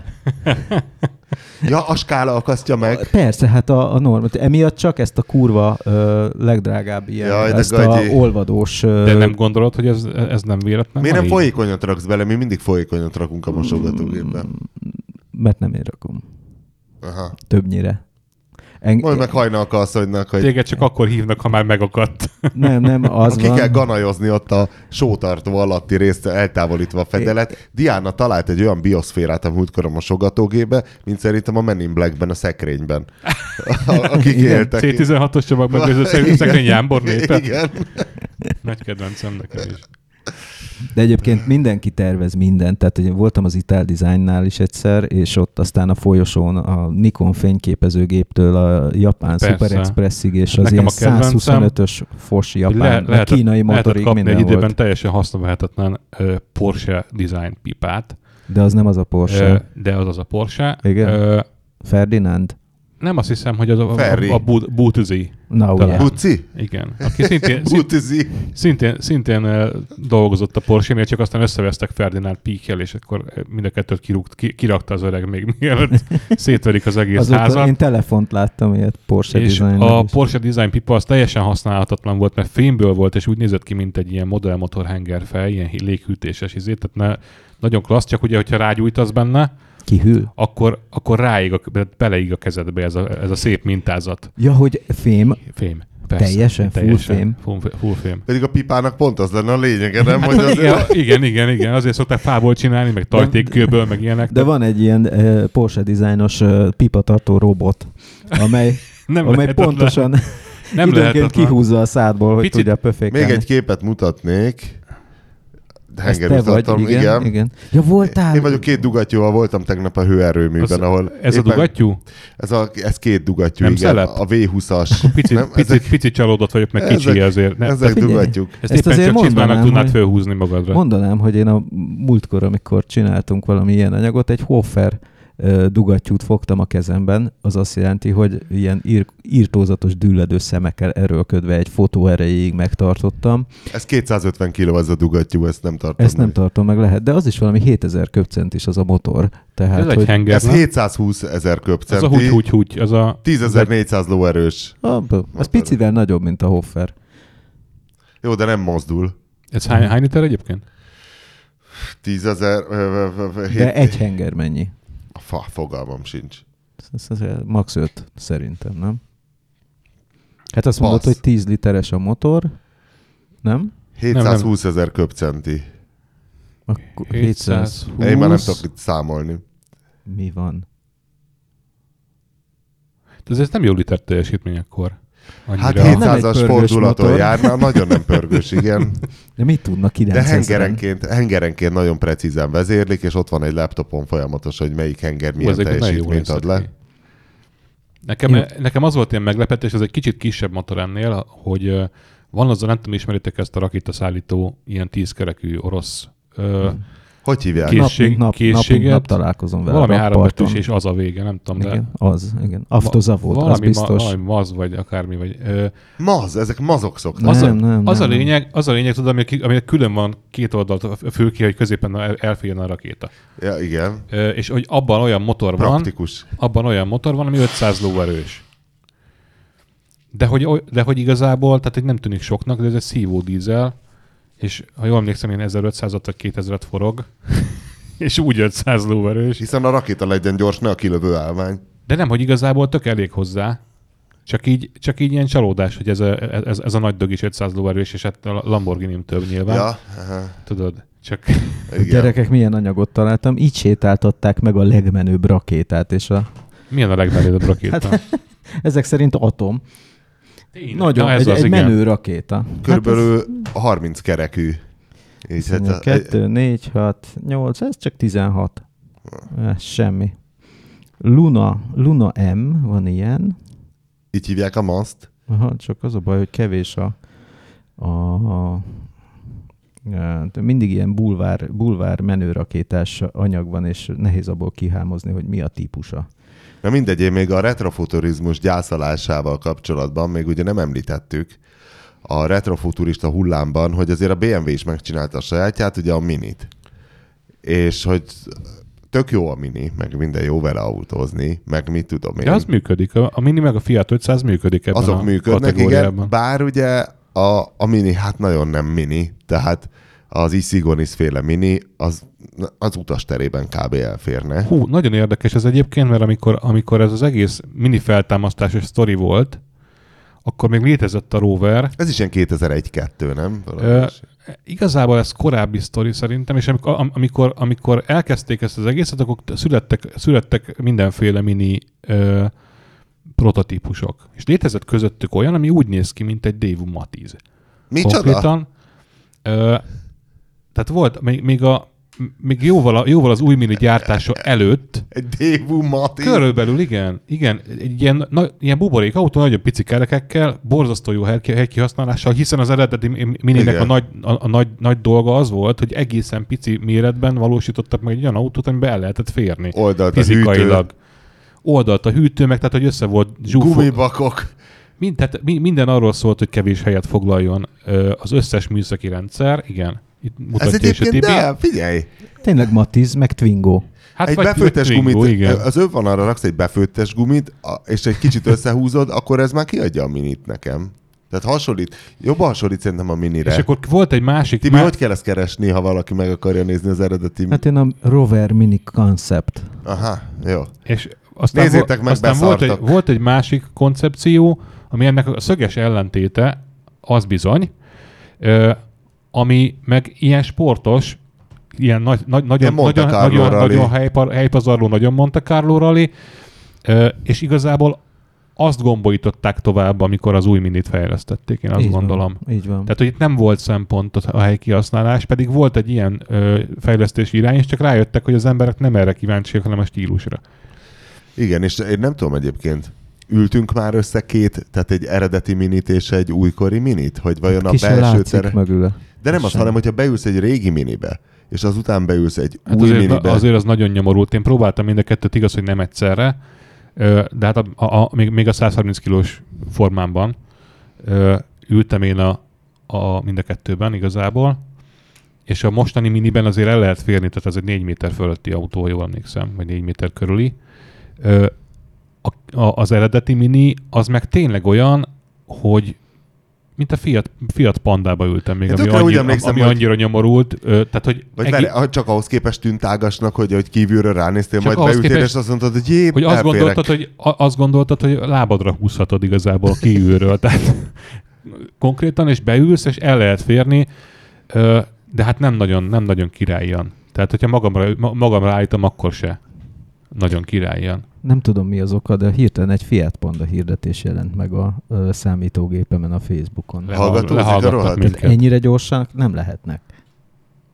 Ja, a skála akasztja meg. Persze, hát a, a norma. Emiatt csak ezt a kurva ö, legdrágább ilyen, Jaj, ezt a olvadós... Ö, De nem gondolod, hogy ez, ez nem véletlen? Miért nem folyékonyat raksz bele? Mi mindig folyékonyat rakunk a mosogatógépbe. Mert nem én rakom. Aha. Többnyire. Eng- Mondd meg hajnalka asszonynak, hogy Téged csak akkor hívnak, ha már megakadt. Nem, nem, az ki van. kell ganajozni ott a sótartó alatti részt eltávolítva a fedelet. Diana talált egy olyan bioszférát a múltkor a mosogatógébe, mint szerintem a Men in Blackben a szekrényben. Akik Igen, éltek. C16-os csomag meg ez a szegény Jámbor népe. Igen. Nagy kedvencem nekem is. De egyébként mindenki tervez mindent. Tehát én voltam az Ital Designnál is egyszer, és ott aztán a folyosón a Nikon fényképezőgéptől a japán Persze. Super Expressig, és az Nekem ilyen a kedvencem, 125-ös fos japán, le- le, lehetett- kínai lehetett motorig kapni minden egy időben volt. teljesen használhatatlan uh, Porsche design pipát, De az nem az a Porsche. De az az a Porsche. Igen? Ö, Ferdinand? Nem azt hiszem, hogy az a, Ferri. a, a Bútüzi. Na, ugye. Buci? Igen. Aki szintén, <laughs> szint, Butizi. szintén, szintén ö, dolgozott a Porsche-nél, csak aztán összevesztek Ferdinand Píkkel, és akkor ö, mind a kettőt kirúgt, ki, kirakta az öreg még mielőtt <laughs> szétverik az egész Azóta házat. én telefont láttam ilyet Porsche és design a Porsche Design pipa az teljesen használhatatlan volt, mert fémből volt, és úgy nézett ki, mint egy ilyen modellmotor hengerfej, ilyen léghűtéses izé, tehát ne, nagyon klassz, csak ugye, hogyha rágyújtasz benne, Kihűl? akkor, akkor ráig a, beleig a kezedbe ez a, ez a szép mintázat. Ja, hogy fém, Fém. Persze. Teljesen full fém? Full, fém. Pedig a pipának pont az lenne a lényege, nem? Hogy az Igen, igen, igen, igen, azért szokták fából csinálni, meg tajtékkőből, meg ilyenek. de van egy ilyen uh, Porsche designos uh, pipatartó robot, amely, <laughs> nem amely pontosan nem <laughs> időnként lehetetlen. kihúzza a szádból, hogy Picit- tudja pöfékelni. Még egy képet mutatnék. Te vagy, igen, igen, igen. Ja, voltál? Én vagyok két dugattyúval, voltam tegnap a hőerőműben, Az- ahol... Ez a dugattyú? Ez, a, ez két dugattyú, Nem igen. szelep? A V20-as. Picit, Nem, picit, ezek- picit csalódott vagyok, meg kicsi ezek- azért. Ne, Ezek figyelj. dugattyúk. ezt, Ezt éppen azért csak csizmának mondanám, tudnád hogy- fölhúzni magadra. Mondanám, hogy én a múltkor, amikor csináltunk valami ilyen anyagot, egy Hofer dugattyút fogtam a kezemben, az azt jelenti, hogy ilyen ír, írtózatos dülledő szemekkel erőlködve egy fotó erejéig megtartottam. Ez 250 kiló az a dugattyú, ezt nem tartom. Ezt nem meg. tartom meg lehet, de az is valami 7000 köbcentis az a motor. Tehát, Ez egy hogy henger, Ez nem? 720 ezer Ez a húgy, húgy, húgy. Az a... 10.400 lóerős. Ah, az picivel nagyobb, mint a Hoffer. Jó, de nem mozdul. Ez hány, hány liter egyébként? 10 ezer... De egy henger mennyi? Fa, fogalmam sincs. Ez, ez, ez max 5 szerintem, nem? Hát azt mondod, Passz. hogy 10 literes a motor, nem? 720 ezer köbcenti. Akkor 720. 720. Én már nem tudok itt számolni. Mi van? De ez nem jó liter teljesítmény akkor. Hát Annyira. hét- nem egy 700-as pörgős fordulaton motor. járna, nagyon nem pörgős, igen. <laughs> De mit tudnak De 900 hengerenként, hengerenként nagyon precízen vezérlik, és ott van egy laptopon folyamatos, hogy melyik henger milyen Hú, teljesítményt ad le. Nekem, nekem az volt ilyen meglepetés, ez egy kicsit kisebb motor ennél, hogy van az nem tudom, ismeritek ezt a rakétaszállító, ilyen tízkerekű orosz ö, Hogy hívják? Ki- Nap, készség- nap, nap, készséget. nap találkozom vele. valami rakparton. hárombetés, és az a vége, nem tudom, de Igen, az, igen. Aftoza volt, az biztos. Ma, valami maz, vagy akármi, vagy ö, Maz, ezek mazok szoktak. az, Nem, a, nem, az nem, a lényeg, az a lényeg, tudod, ami, ami külön van két oldalt a fülki, hogy középen el- elférjen a rakéta. Ja, igen. Ö, és hogy abban olyan motor van, Praktikus. abban olyan motor van, ami 500 lóerős. De hogy, de hogy igazából, tehát hogy nem tűnik soknak, de ez egy szívó dízel, és ha jól emlékszem, én 1500-at vagy 2000-et forog, <laughs> és úgy 500 lóerős. Hiszen a rakéta legyen gyors, ne a kilövő állvány. De nem, hogy igazából tök elég hozzá, csak így, csak így ilyen csalódás, hogy ez a, ez, ez a nagy dög is 500 lóerős, és hát a Lamborghini több nyilván. Ja, aha, Tudod, csak igen. Gyerekek, milyen anyagot találtam. Így sétáltatták meg a legmenőbb rakétát, és a, milyen a legmenőbb rakéta? Hát, <laughs> ezek szerint atom. Tényleg? Nagyon, Na, ez egy, az, egy igen. menő rakéta. Körülbelül 30 kerekű. És hát, a- 2, 4, 6, 8, ez csak 16. Ez semmi. Luna, Luna M, van ilyen. így hívják a maszt. Aha, csak az a baj, hogy kevés a, a, a de mindig ilyen bulvár, bulvár menőrakétás anyag van, és nehéz abból kihámozni, hogy mi a típusa. Na mindegy, én még a retrofuturizmus gyászolásával kapcsolatban még ugye nem említettük a retrofuturista hullámban, hogy azért a BMW is megcsinálta a sajátját, ugye a minit. És hogy tök jó a mini, meg minden jó vele autózni, meg mit tudom én. De az működik. A, a Mini meg a Fiat 500 működik ebben Azok a működnek, igen, bár ugye a, a mini hát nagyon nem mini, tehát az Isigonis féle mini, az, az utas terében kb. elférne. Hú, nagyon érdekes ez egyébként, mert amikor, amikor ez az egész mini feltámasztásos sztori volt, akkor még létezett a Rover. Ez is ilyen 2001-2, nem? Ö, igazából ez korábbi sztori szerintem, és amikor, am- amikor, amikor elkezdték ezt az egészet, akkor születtek, születtek mindenféle mini ö, prototípusok. És létezett közöttük olyan, ami úgy néz ki, mint egy Daewoo Matiz. Micsoda? Konkrétan. Ö, tehát volt, még, még, a, még jóval, a, jóval az új mini gyártása előtt, Egy Daewoo Matiz. körülbelül igen, igen, egy ilyen, na, ilyen buborék autó, nagyon pici kerekekkel, borzasztó jó hely- helykihasználással, hiszen az eredeti mi- mininek a nagy, a, a nagy, nagy dolga az volt, hogy egészen pici méretben valósítottak meg egy olyan autót, amiben el lehetett férni. Oldalt a Fizikailag. Oldalt a hűtő, meg tehát, hogy össze volt zsúfo- gumibakok. Mind, tehát mi, minden arról szólt, hogy kevés helyet foglaljon az összes műszaki rendszer. Igen, itt Ez egyébként, Tibi. de figyelj, Tényleg Matiz, meg Twingo. Hát egy befőttes Twingo, gumit, Igen. az öv van arra raksz egy befőttes gumit, és egy kicsit összehúzod, akkor ez már kiadja a minit nekem. Tehát hasonlít, jobban hasonlít szerintem a minire. És akkor volt egy másik... Tibi, má- hogy kell ezt keresni, ha valaki meg akarja nézni az eredeti... Hát én a Rover Mini Concept. Aha, jó. És aztán, Nézzétek meg, aztán volt, egy, volt egy másik koncepció, ami ennek a szöges ellentéte, az bizony, ami meg ilyen sportos, ilyen nagy, nagy, nagyon, nagyon, nagyon, rally. nagyon helypa, helypazarló, nagyon Monte Carlo rally, és igazából azt gombolították tovább, amikor az új minit fejlesztették, én azt Így van, gondolom. Így van. Tehát, hogy itt nem volt szempont a helyi kihasználás, pedig volt egy ilyen ö, fejlesztési irány, és csak rájöttek, hogy az emberek nem erre kíváncsiak, hanem a stílusra. Igen, és én nem tudom egyébként, ültünk már össze két, tehát egy eredeti minit és egy újkori minit? Hogy vajon a Ki se belső tere... De nem az, Sem. hanem hogyha beülsz egy régi minibe, és azután beülsz egy Hát új azért, minibe. azért az nagyon nyomorult. Én próbáltam mind a kettőt, igaz, hogy nem egyszerre, de hát a, a, a, még, még a 130 kilós formámban ültem én a, a mind a kettőben igazából, és a mostani miniben azért el lehet férni, tehát ez egy 4 méter fölötti autó, jól emlékszem, vagy 4 méter körüli. Ö, a, a, az eredeti mini, az meg tényleg olyan, hogy mint a Fiat, Fiat Pandába ültem még, Én ami, emlékszem, ami hogy- annyira nyomorult. Ö, tehát, hogy Vagy egi- vele, csak ahhoz képest tűnt ágasnak, hogy, hogy kívülről ránéztél, Csak majd beültél, képest- és azt mondtad, hogy jé, hogy azt elférek. gondoltad, hogy, a- azt gondoltad, hogy lábadra húzhatod igazából kívülről. Tehát <laughs> konkrétan, és beülsz, és el lehet férni, ö, de hát nem nagyon, nem nagyon királyan. Tehát, hogyha magamra, ma- magamra állítom, akkor se. Nagyon király ilyen. Nem tudom mi az oka, de hirtelen egy Fiat Panda hirdetés jelent meg a ö, számítógépemen a Facebookon. Le- Hallgatózik a lehallgattak rohadt? minket. Tehát ennyire gyorsan nem lehetnek.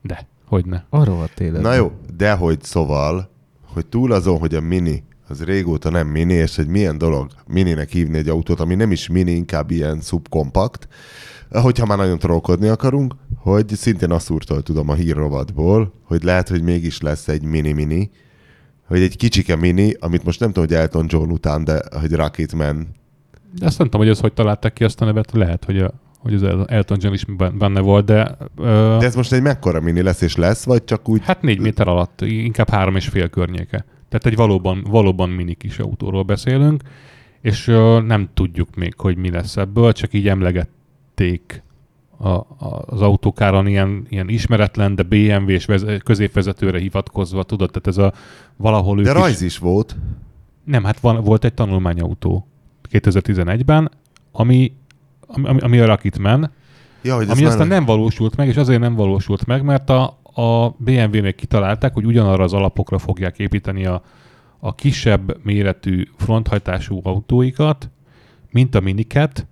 De, hogyne. Arra van tényleg. Na jó, de hogy szóval, hogy túl azon, hogy a mini az régóta nem mini, és hogy milyen dolog mininek hívni egy autót, ami nem is mini, inkább ilyen subkompakt, hogyha már nagyon trollkodni akarunk, hogy szintén azt úrtól tudom a hírrovatból, hogy lehet, hogy mégis lesz egy mini-mini, hogy egy kicsike mini, amit most nem tudom, hogy Elton John után, de hogy Rocketman. De azt nem tudom, hogy ez hogy találták ki azt a nevet, lehet, hogy, a, hogy az Elton John is ben- benne volt, de, ö, De ez most egy mekkora mini lesz, és lesz, vagy csak úgy... hát négy méter alatt, inkább három és fél környéke. Tehát egy valóban, valóban mini kis autóról beszélünk, és ö, nem tudjuk még, hogy mi lesz ebből, csak így emlegették a, az autókáron ilyen, ilyen ismeretlen, de BMW-s veze, középvezetőre hivatkozva, tudod, tehát ez a valahol De ők is- rajz is volt. Nem, hát van, volt egy tanulmányautó 2011-ben, ami, ami, ami a Rocketman, Ja, hogy ami aztán már- nem valósult meg, és azért nem valósult meg, mert a, a BMW-nek kitalálták, hogy ugyanarra az alapokra fogják építeni a, a kisebb méretű fronthajtású autóikat, mint a miniket,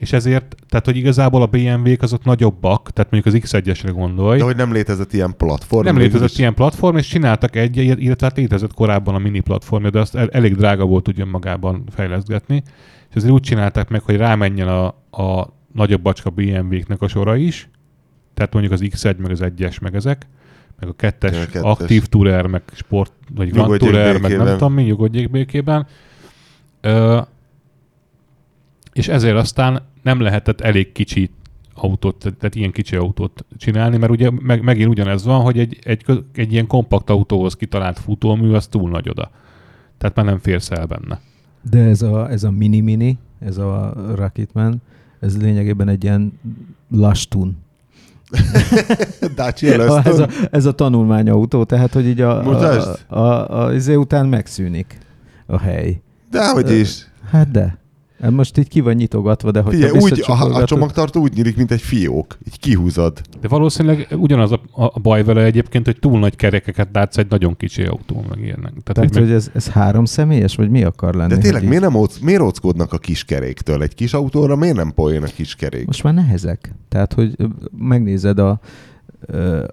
és ezért, tehát hogy igazából a BMW-k azok nagyobbak, tehát mondjuk az X1-esre gondolj, De hogy nem létezett ilyen platform. nem létezett is. ilyen platform, és csináltak egy, illetve hát létezett korábban a mini platform, de azt el, elég drága volt ugyan magában fejlesztgetni, és ezért úgy csinálták meg, hogy rámenjen a, a nagyobb bacska BMW-knek a sora is, tehát mondjuk az X1, meg az 1-es, meg ezek, meg a kettes, Ja, a kettes. aktív tourer, meg sport, vagy Grand tourer, meg nem tudom mi, nyugodjék békében. Ö, és ezért aztán nem lehetett elég kicsi autót, tehát ilyen kicsi autót csinálni, mert ugye meg, megint ugyanez van, hogy egy, egy, egy ilyen kompakt autóhoz kitalált futómű, az túl nagy oda. Tehát már nem férsz el benne. De ez a, ez a mini-mini, ez a Rocketman, ez lényegében egy ilyen lastun. <laughs> Dacia <laughs> ez, a, ez a tanulmányautó, tehát hogy így a, a, Mutasd. a, a, a, izé után megszűnik a hely. Dehogy is. Hát de. Most így ki van nyitogatva, de hogy Figyelj, úgy, a, a csomagtartó úgy nyílik, mint egy fiók. Így kihúzod. De valószínűleg ugyanaz a, a baj vele egyébként, hogy túl nagy kerekeket látsz egy nagyon kicsi autón, meg ilyenek. Tehát, Tehát, hogy hogy ez, ez három személyes, vagy mi akar lenni? De tényleg, miért, nem óc, miért óckodnak a kis keréktől? Egy kis autóra miért nem poén a kis kerék? Most már nehezek. Tehát, hogy megnézed a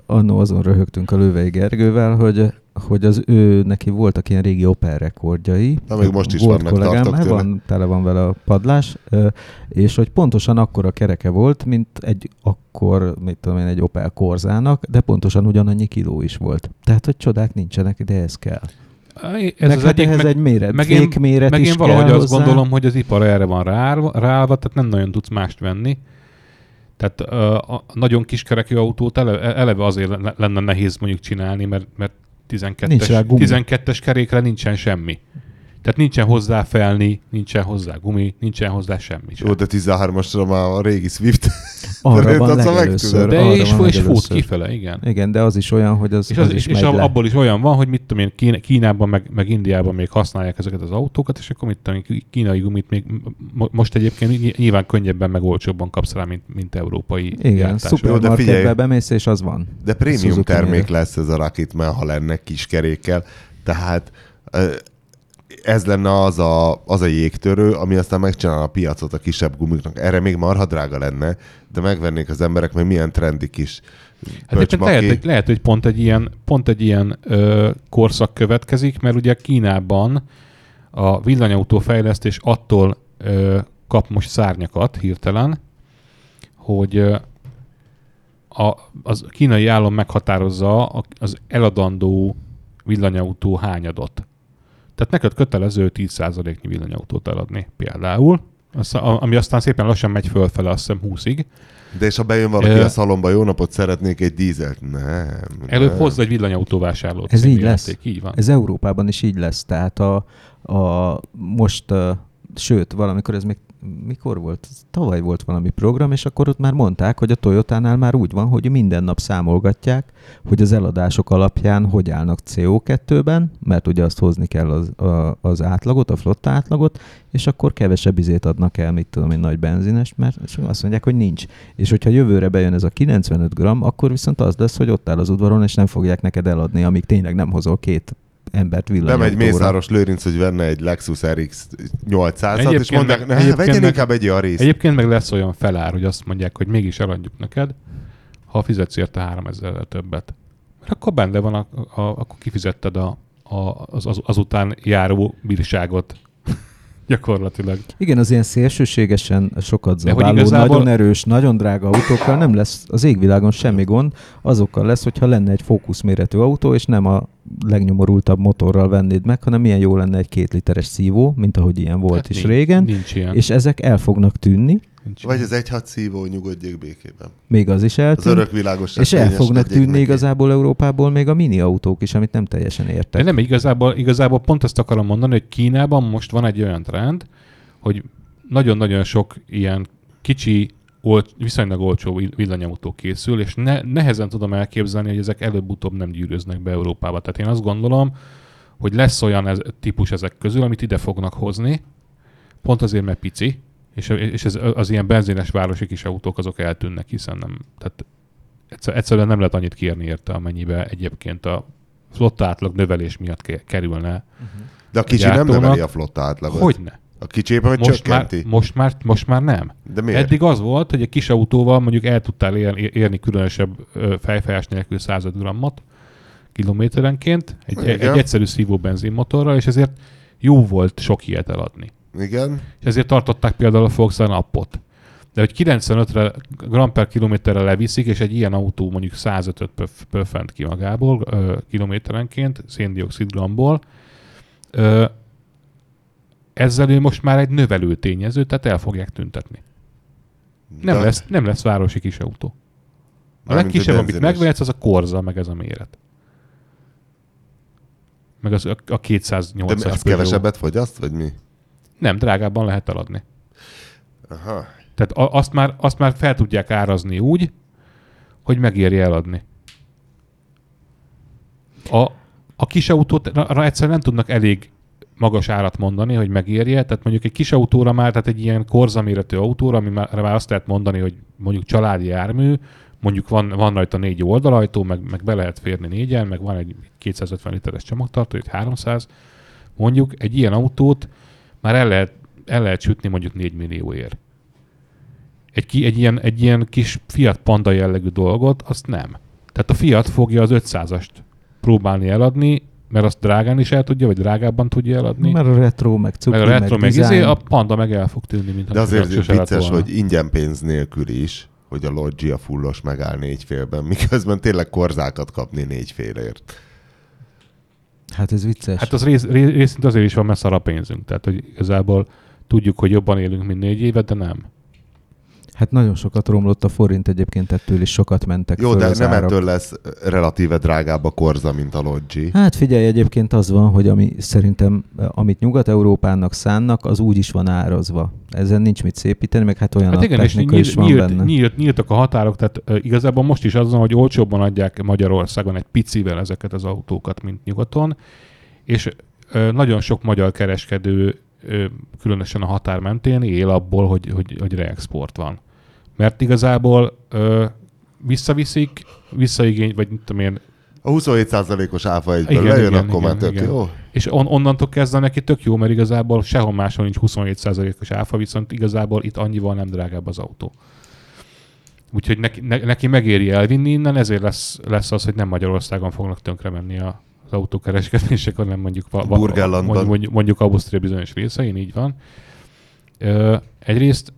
annó azon röhögtünk a Lővei Gergővel, hogy hogy az ő, neki voltak ilyen régi Opel rekordjai. Na, még most is volt vannak, kollégám, hát van, tele van vele a padlás, és hogy pontosan akkora kereke volt, mint egy akkor, mit tudom én, egy Opel Korzának, de pontosan ugyanannyi kiló is volt. Tehát, hogy csodák nincsenek, de ez kell. ez meg az hát egyik, ehhez meg, egy méret, meg én, fékméret meg is én valahogy kell azt hozzá. gondolom, hogy az ipar erre van ráállva, ráállva, tehát nem nagyon tudsz mást venni. Tehát a nagyon kiskerekű autót eleve, eleve azért le- lenne nehéz mondjuk csinálni, mert, mert Nincs rá 12-es, gumi. 12-es kerékre nincsen semmi. Tehát nincsen hozzá felni, nincsen hozzá gumi, nincsen hozzá semmi. sem. Jó, de 13-asra már a régi Swift. Arra van legelőször. De arra és, van és fut kifele, igen. Igen, de az is olyan, hogy az, És, az, az, is és, le. abból is olyan van, hogy mit tudom én, Kín- Kínában meg, meg Indiában még használják ezeket az autókat, és akkor mit tudom én, kínai gumit még mo- most egyébként ny- nyilván könnyebben meg olcsóbban kapsz rá, mint, mint európai Igen, szupermarketbe bemész, és az van. De prémium termék lesz ez a Rocketman, ha lenne kis kerékkel. Tehát ez lenne az a, az a jégtörő, ami aztán megcsinál a piacot a kisebb gumiknak. Erre még marha drága lenne, de megvennék az emberek, mert milyen trendi kis Hát lehet, hogy, lehet, hogy pont egy ilyen, pont egy ilyen ö, korszak következik, mert ugye Kínában a villanyautó fejlesztés attól ö, kap most szárnyakat hirtelen, hogy ö, a, az kínai állam meghatározza az eladandó villanyautó hányadot. Tehát neked kötelező 10%-nyi villanyautót eladni például, Azt- a- ami aztán szépen lassan megy fölfele, azt hiszem 20-ig. De és ha bejön valaki Ö- a szalomba, jó napot, szeretnék egy dízelt? Nem. Előbb nem. hozz egy villanyautóvásárlót. Ez így lesz. játék, Így van. Ez Európában is így lesz. Tehát a, a most, uh, sőt, valamikor ez még mikor volt? Tavaly volt valami program, és akkor ott már mondták, hogy a Toyotánál már úgy van, hogy minden nap számolgatják, hogy az eladások alapján hogy állnak CO2-ben, mert ugye azt hozni kell az, a, az átlagot, a flotta átlagot, és akkor kevesebb izét adnak el, mit tudom én, nagy benzines, mert azt mondják, hogy nincs. És hogyha jövőre bejön ez a 95 gram, akkor viszont az lesz, hogy ott áll az udvaron, és nem fogják neked eladni, amíg tényleg nem hozol két embert Nem egy villanyautóra. Mészáros Lőrinc, hogy venne egy Lexus RX 800-at, és mondják, meg- ne, vegyen meg- inkább egy Yaris. Egyébként meg lesz olyan felár, hogy azt mondják, hogy mégis eladjuk neked, ha fizetsz érte 3000 többet. Mert akkor benne van, a, a, akkor kifizetted a, a, az, az, azután járó bírságot. Gyakorlatilag. Igen, az ilyen szélsőségesen sokat zabáló, igazából- nagyon erős, nagyon drága autókkal nem lesz az égvilágon semmi gond, azokkal lesz, hogyha lenne egy fókuszméretű autó, és nem a legnyomorultabb motorral vennéd meg, hanem milyen jó lenne egy két literes szívó, mint ahogy ilyen volt Hát is nincs, régen, Nincs ilyen. és ezek el fognak tűnni, nincs Vagy az egy hat szívó nyugodjék békében. még az is Az eltűnt, örök világos és el fognak tűnni igazából Európából még a mini autók is, amit nem teljesen értek. De nem, igazából, igazából pont ezt akarom mondani, hogy Kínában most van egy olyan trend, hogy nagyon-nagyon sok ilyen kicsi, olt, viszonylag olcsó villanyautó készül, és ne, nehezen tudom elképzelni, hogy ezek előbb-utóbb nem gyűrűznek be Európába. Tehát én azt gondolom, hogy lesz olyan ez, típus ezek közül, amit ide fognak hozni, pont azért, mert pici, és, és ez, az ilyen benzines városi kis autók azok eltűnnek, hiszen nem, tehát egyszer, egyszerűen nem lehet annyit kérni érte, amennyibe egyébként a flotta átlag növelés miatt ke- kerülne. De a kicsi nem növeli a flotta átlagot. Hogyne? A kicsi éppen, hogy Most már, csökkenti. most, már, most már nem. De miért? Eddig az volt, hogy egy kis autóval mondjuk el tudtál ér, érni különösebb fejfájás nélkül 105 grammot kilométerenként egy, egy, Igen. egy egyszerű szívó benzinmotorral, és ezért jó volt sok ilyet eladni. Igen. És ezért tartották például a Volkswagen appot. De hogy 95-re gram per kilométerre leviszik, és egy ilyen autó mondjuk 105-öt pöf- ki magából ö, kilométerenként, széndiokszid gramból, ö, ezzel ő most már egy növelő tényező, tehát el fogják tüntetni. Nem, De- lesz, nem lesz városi kis autó. A Mármint, legkisebb, amit megvehetsz, az a Korza, meg ez a méret. Meg az, a, a 208-as De az kevesebbet fogyaszt, vagy mi? Nem, drágábban lehet eladni. Aha. Tehát a- azt már, azt már fel tudják árazni úgy, hogy megéri eladni. A, a kis autót arra egyszerűen nem tudnak elég magas árat mondani, hogy megérje. Tehát mondjuk egy kis autóra már, tehát egy ilyen korzaméretű autóra, ami már, már azt lehet mondani, hogy mondjuk családi jármű, mondjuk van, van rajta négy oldalajtó, meg, meg be lehet férni négyen, meg van egy 250 literes csomagtartó, egy 300. Mondjuk egy ilyen autót már el lehet, el lehet sütni mondjuk 4 millióért egy, ki, egy, ilyen, egy ilyen kis Fiat Panda jellegű dolgot, azt nem. Tehát a Fiat fogja az 500-ast próbálni eladni, mert azt drágán is el tudja, vagy drágábban tudja eladni. Mert a retro, meg cukri, meg a retro, meg, izé, a Panda meg el fog tűnni, mint De azért vicces, hogy ingyen pénz nélkül is, hogy a Loggia fullos megáll négy félben, miközben tényleg korzákat kapni négy félért. Hát ez vicces. Hát az rész, rész, részint azért is van, mert szar a pénzünk. Tehát, hogy igazából tudjuk, hogy jobban élünk, mint négy évet, de nem. Hát nagyon sokat romlott a forint egyébként, ettől is sokat mentek Jó, föl de az nem árak. ettől lesz relatíve drágább a korza, mint a Loggi. Hát figyelj, egyébként az van, hogy ami szerintem, amit Nyugat-Európának szánnak, az úgy is van árazva. Ezen nincs mit szépíteni, meg hát olyan Hát hát igen, és technika is nyílt, van nyílt, benne. nyílt, nyíltak a határok, tehát uh, igazából most is az van, hogy olcsóbban adják Magyarországon egy picivel ezeket az autókat, mint nyugaton, és uh, nagyon sok magyar kereskedő, uh, különösen a határ mentén él abból, hogy, hogy, hogy reexport van. Mert igazából uh, visszaviszik, visszaigény, vagy mit tudom én, A 27%-os áfa egyből Igen, lejön, igen, akkor már igen, tök igen. jó. és on, onnantól kezdve neki tök jó, mert igazából sehol máshol nincs 27%-os áfa, viszont igazából itt annyival nem drágább az autó. Úgyhogy neki, ne, neki megéri elvinni innen, ezért lesz, lesz az, hogy nem Magyarországon fognak tönkre menni a, az autókereskedések, hanem mondjuk, va, va, Burgenlandban. mondjuk, mondjuk, mondjuk Ausztria bizonyos részein, így van. Ö, egyrészt,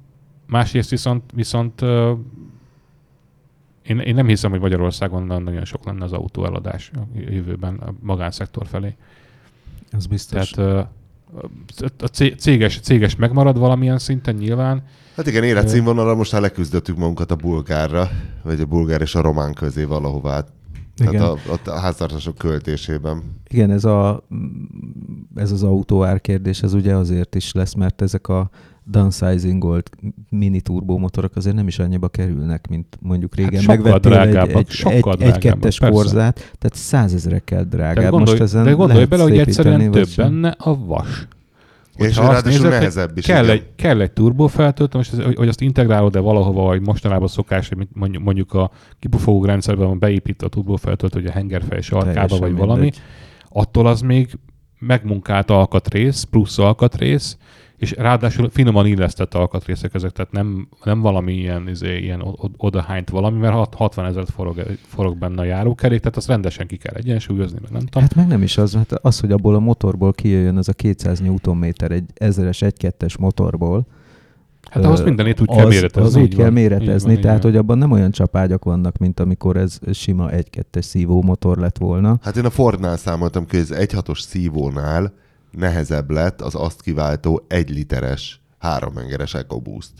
másrészt viszont, viszont én, én nem hiszem, hogy Magyarországon nagyon- sok lenne az autóeladás a jövőben a magánszektor felé. Az biztos. Tehát a cé- céges, céges megmarad valamilyen szinten nyilván. Hát igen, életszínvonalra most már leküzdöttük magunkat a bulgárra, vagy a bulgár és a román közé valahová. Tehát Igen. a, ott a háztartások költésében. Igen, ez, a, ez az autóár kérdés, ez ugye azért is lesz, mert ezek a downsizingolt mini turbomotorok azért nem is annyiba kerülnek, mint mondjuk régen Hát sokkal megvettél egy, drágábbak, egy, sokkal egy, egy kettes persze. korzát, tehát százezrekkel drágább. De gondolj, Most ezen de gondolj bele, hogy egyszerűen több sem. benne a vas. És Hogyha azt ráadásul nézed, nehezebb is. Kell igen. egy, kell egy turbofeltöltő, most ez, hogy, azt integrálod-e valahova, vagy mostanában szokás, hogy mondjuk, mondjuk a kipufogó rendszerben van beépítve a turbofeltöltő, hogy a hengerfej sarkába, Teljesen vagy valami, mindegy. attól az még megmunkált alkatrész, plusz alkatrész, és ráadásul finoman illesztett alkatrészek ezek, tehát nem, nem valami ilyen, izé, ilyen odahányt valami, mert 60 ezer forog, forog benne a járókerék, tehát azt rendesen ki kell egyensúlyozni, meg nem tudom. Hát meg nem is az, hát az, hogy abból a motorból kijöjjön ez a 200 Nm egy ezeres, egy kettes motorból, Hát ahhoz mindenét úgy kell az, méretezni. Az úgy kell méretezni, van, tehát hogy abban nem olyan csapágyak vannak, mint amikor ez sima 1-2-es szívó motor lett volna. Hát én a Fordnál számoltam hogy az 1.6-os szívónál nehezebb lett az azt kiváltó egy literes háromengeres EcoBoost.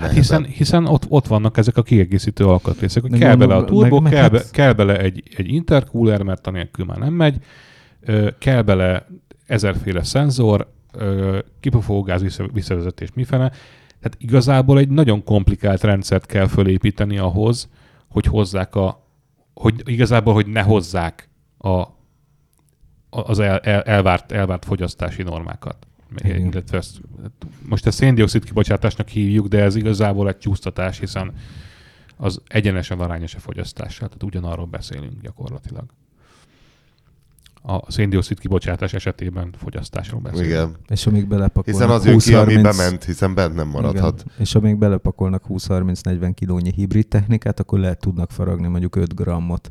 Hát hiszen, hiszen ott, ott vannak ezek a kiegészítő alkatrészek, hogy kell bele a turbo, meg, kell, be, hát... kell bele egy, egy intercooler, mert anélkül már nem megy, kell bele ezerféle szenzor, kipufogógáz visszavezetés mifele. Tehát igazából egy nagyon komplikált rendszert kell fölépíteni ahhoz, hogy hozzák a, hogy igazából, hogy ne hozzák a, az el, el, elvárt, elvárt fogyasztási normákat. Illetve ezt, most a széndiokszid kibocsátásnak hívjuk, de ez igazából egy csúsztatás, hiszen az egyenesen arányos a fogyasztással, tehát ugyanarról beszélünk gyakorlatilag. A széndiokszid kibocsátás esetében fogyasztásról beszélünk. Igen. És amíg belepakolnak Hiszen az 20, jön ki, ami bement, hiszen bent nem maradhat. Igen. És amíg belepakolnak 20-30-40 kilónyi hibrid technikát, akkor lehet tudnak faragni mondjuk 5 grammot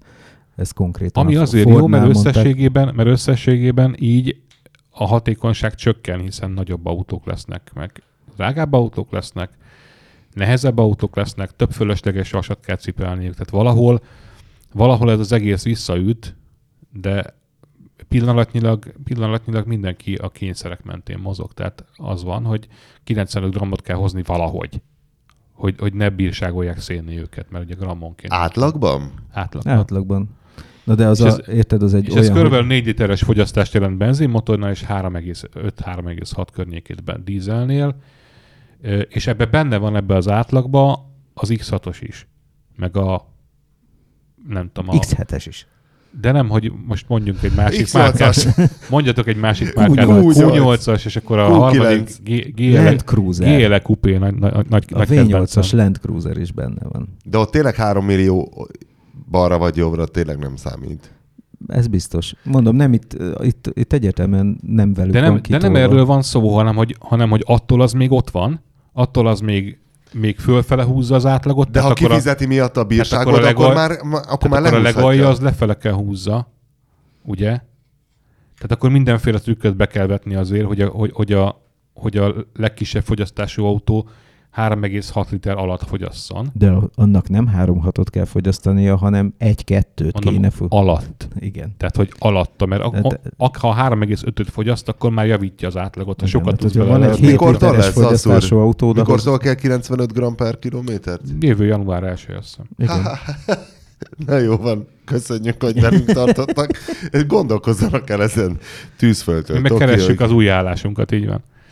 ez konkrétan Ami azért jó, mert összességében, mert összességében így a hatékonyság csökken, hiszen nagyobb autók lesznek, meg drágább autók lesznek, nehezebb autók lesznek, több fölösleges vasat kell cipelniük. Tehát valahol, valahol ez az egész visszaüt, de pillanatnyilag, pillanatnyilag mindenki a kényszerek mentén mozog. Tehát az van, hogy 95 grammot kell hozni valahogy hogy, hogy ne bírságolják szélni őket, mert ugye grammonként. Átlagban? Átlagban. Átlagban. Na de az a, ez, érted, az egy és olyan... ez kb. Hogy... 4 literes fogyasztást jelent benzinmotornál, és 3,5-3,6 környékét dízelnél, és ebbe benne van ebbe az átlagba az X6-os is, meg a nem tudom, a... X7-es is. De nem, hogy most mondjunk egy másik márkát. Mondjatok egy másik márkát. Q8-as, és akkor a Q9. harmadik GL, Land Cruiser. GL Coupé nagy, nagy, nagy A V8-as Land Cruiser is benne van. De ott tényleg 3 millió balra vagy jobbra tényleg nem számít. Ez biztos. Mondom, nem itt, itt, itt egyértelműen nem velük de nem, van De nem erről van szó, hanem hogy, hanem hogy attól az még ott van, attól az még még fölfele húzza az átlagot. De ha kifizeti a, miatt a bírságot, akkor, a legal, akkor már, akkor már akkor a legalja az lefele kell húzza, ugye? Tehát akkor mindenféle trükköt be kell vetni azért, hogy a, hogy, hogy a, hogy a legkisebb fogyasztású autó 3,6 liter alatt fogyasszon. De annak nem 3,6-ot kell fogyasztania, hanem 1-2-t kéne fog... alatt. Igen. Tehát, hogy alatta, mert a, de, a, ha 3,5-öt fogyaszt, akkor már javítja az átlagot, ha sokat tudsz Van egy 7 literes fogyasztású autó. Mikor kell 95 gram per kilométert? Jövő január 1 azt hiszem. Igen. <laughs> Na jó van, köszönjük, hogy velünk tartottak. <laughs> Gondolkozzanak el ezen tűzföldtől. Mi megkeressük az új állásunkat, így van.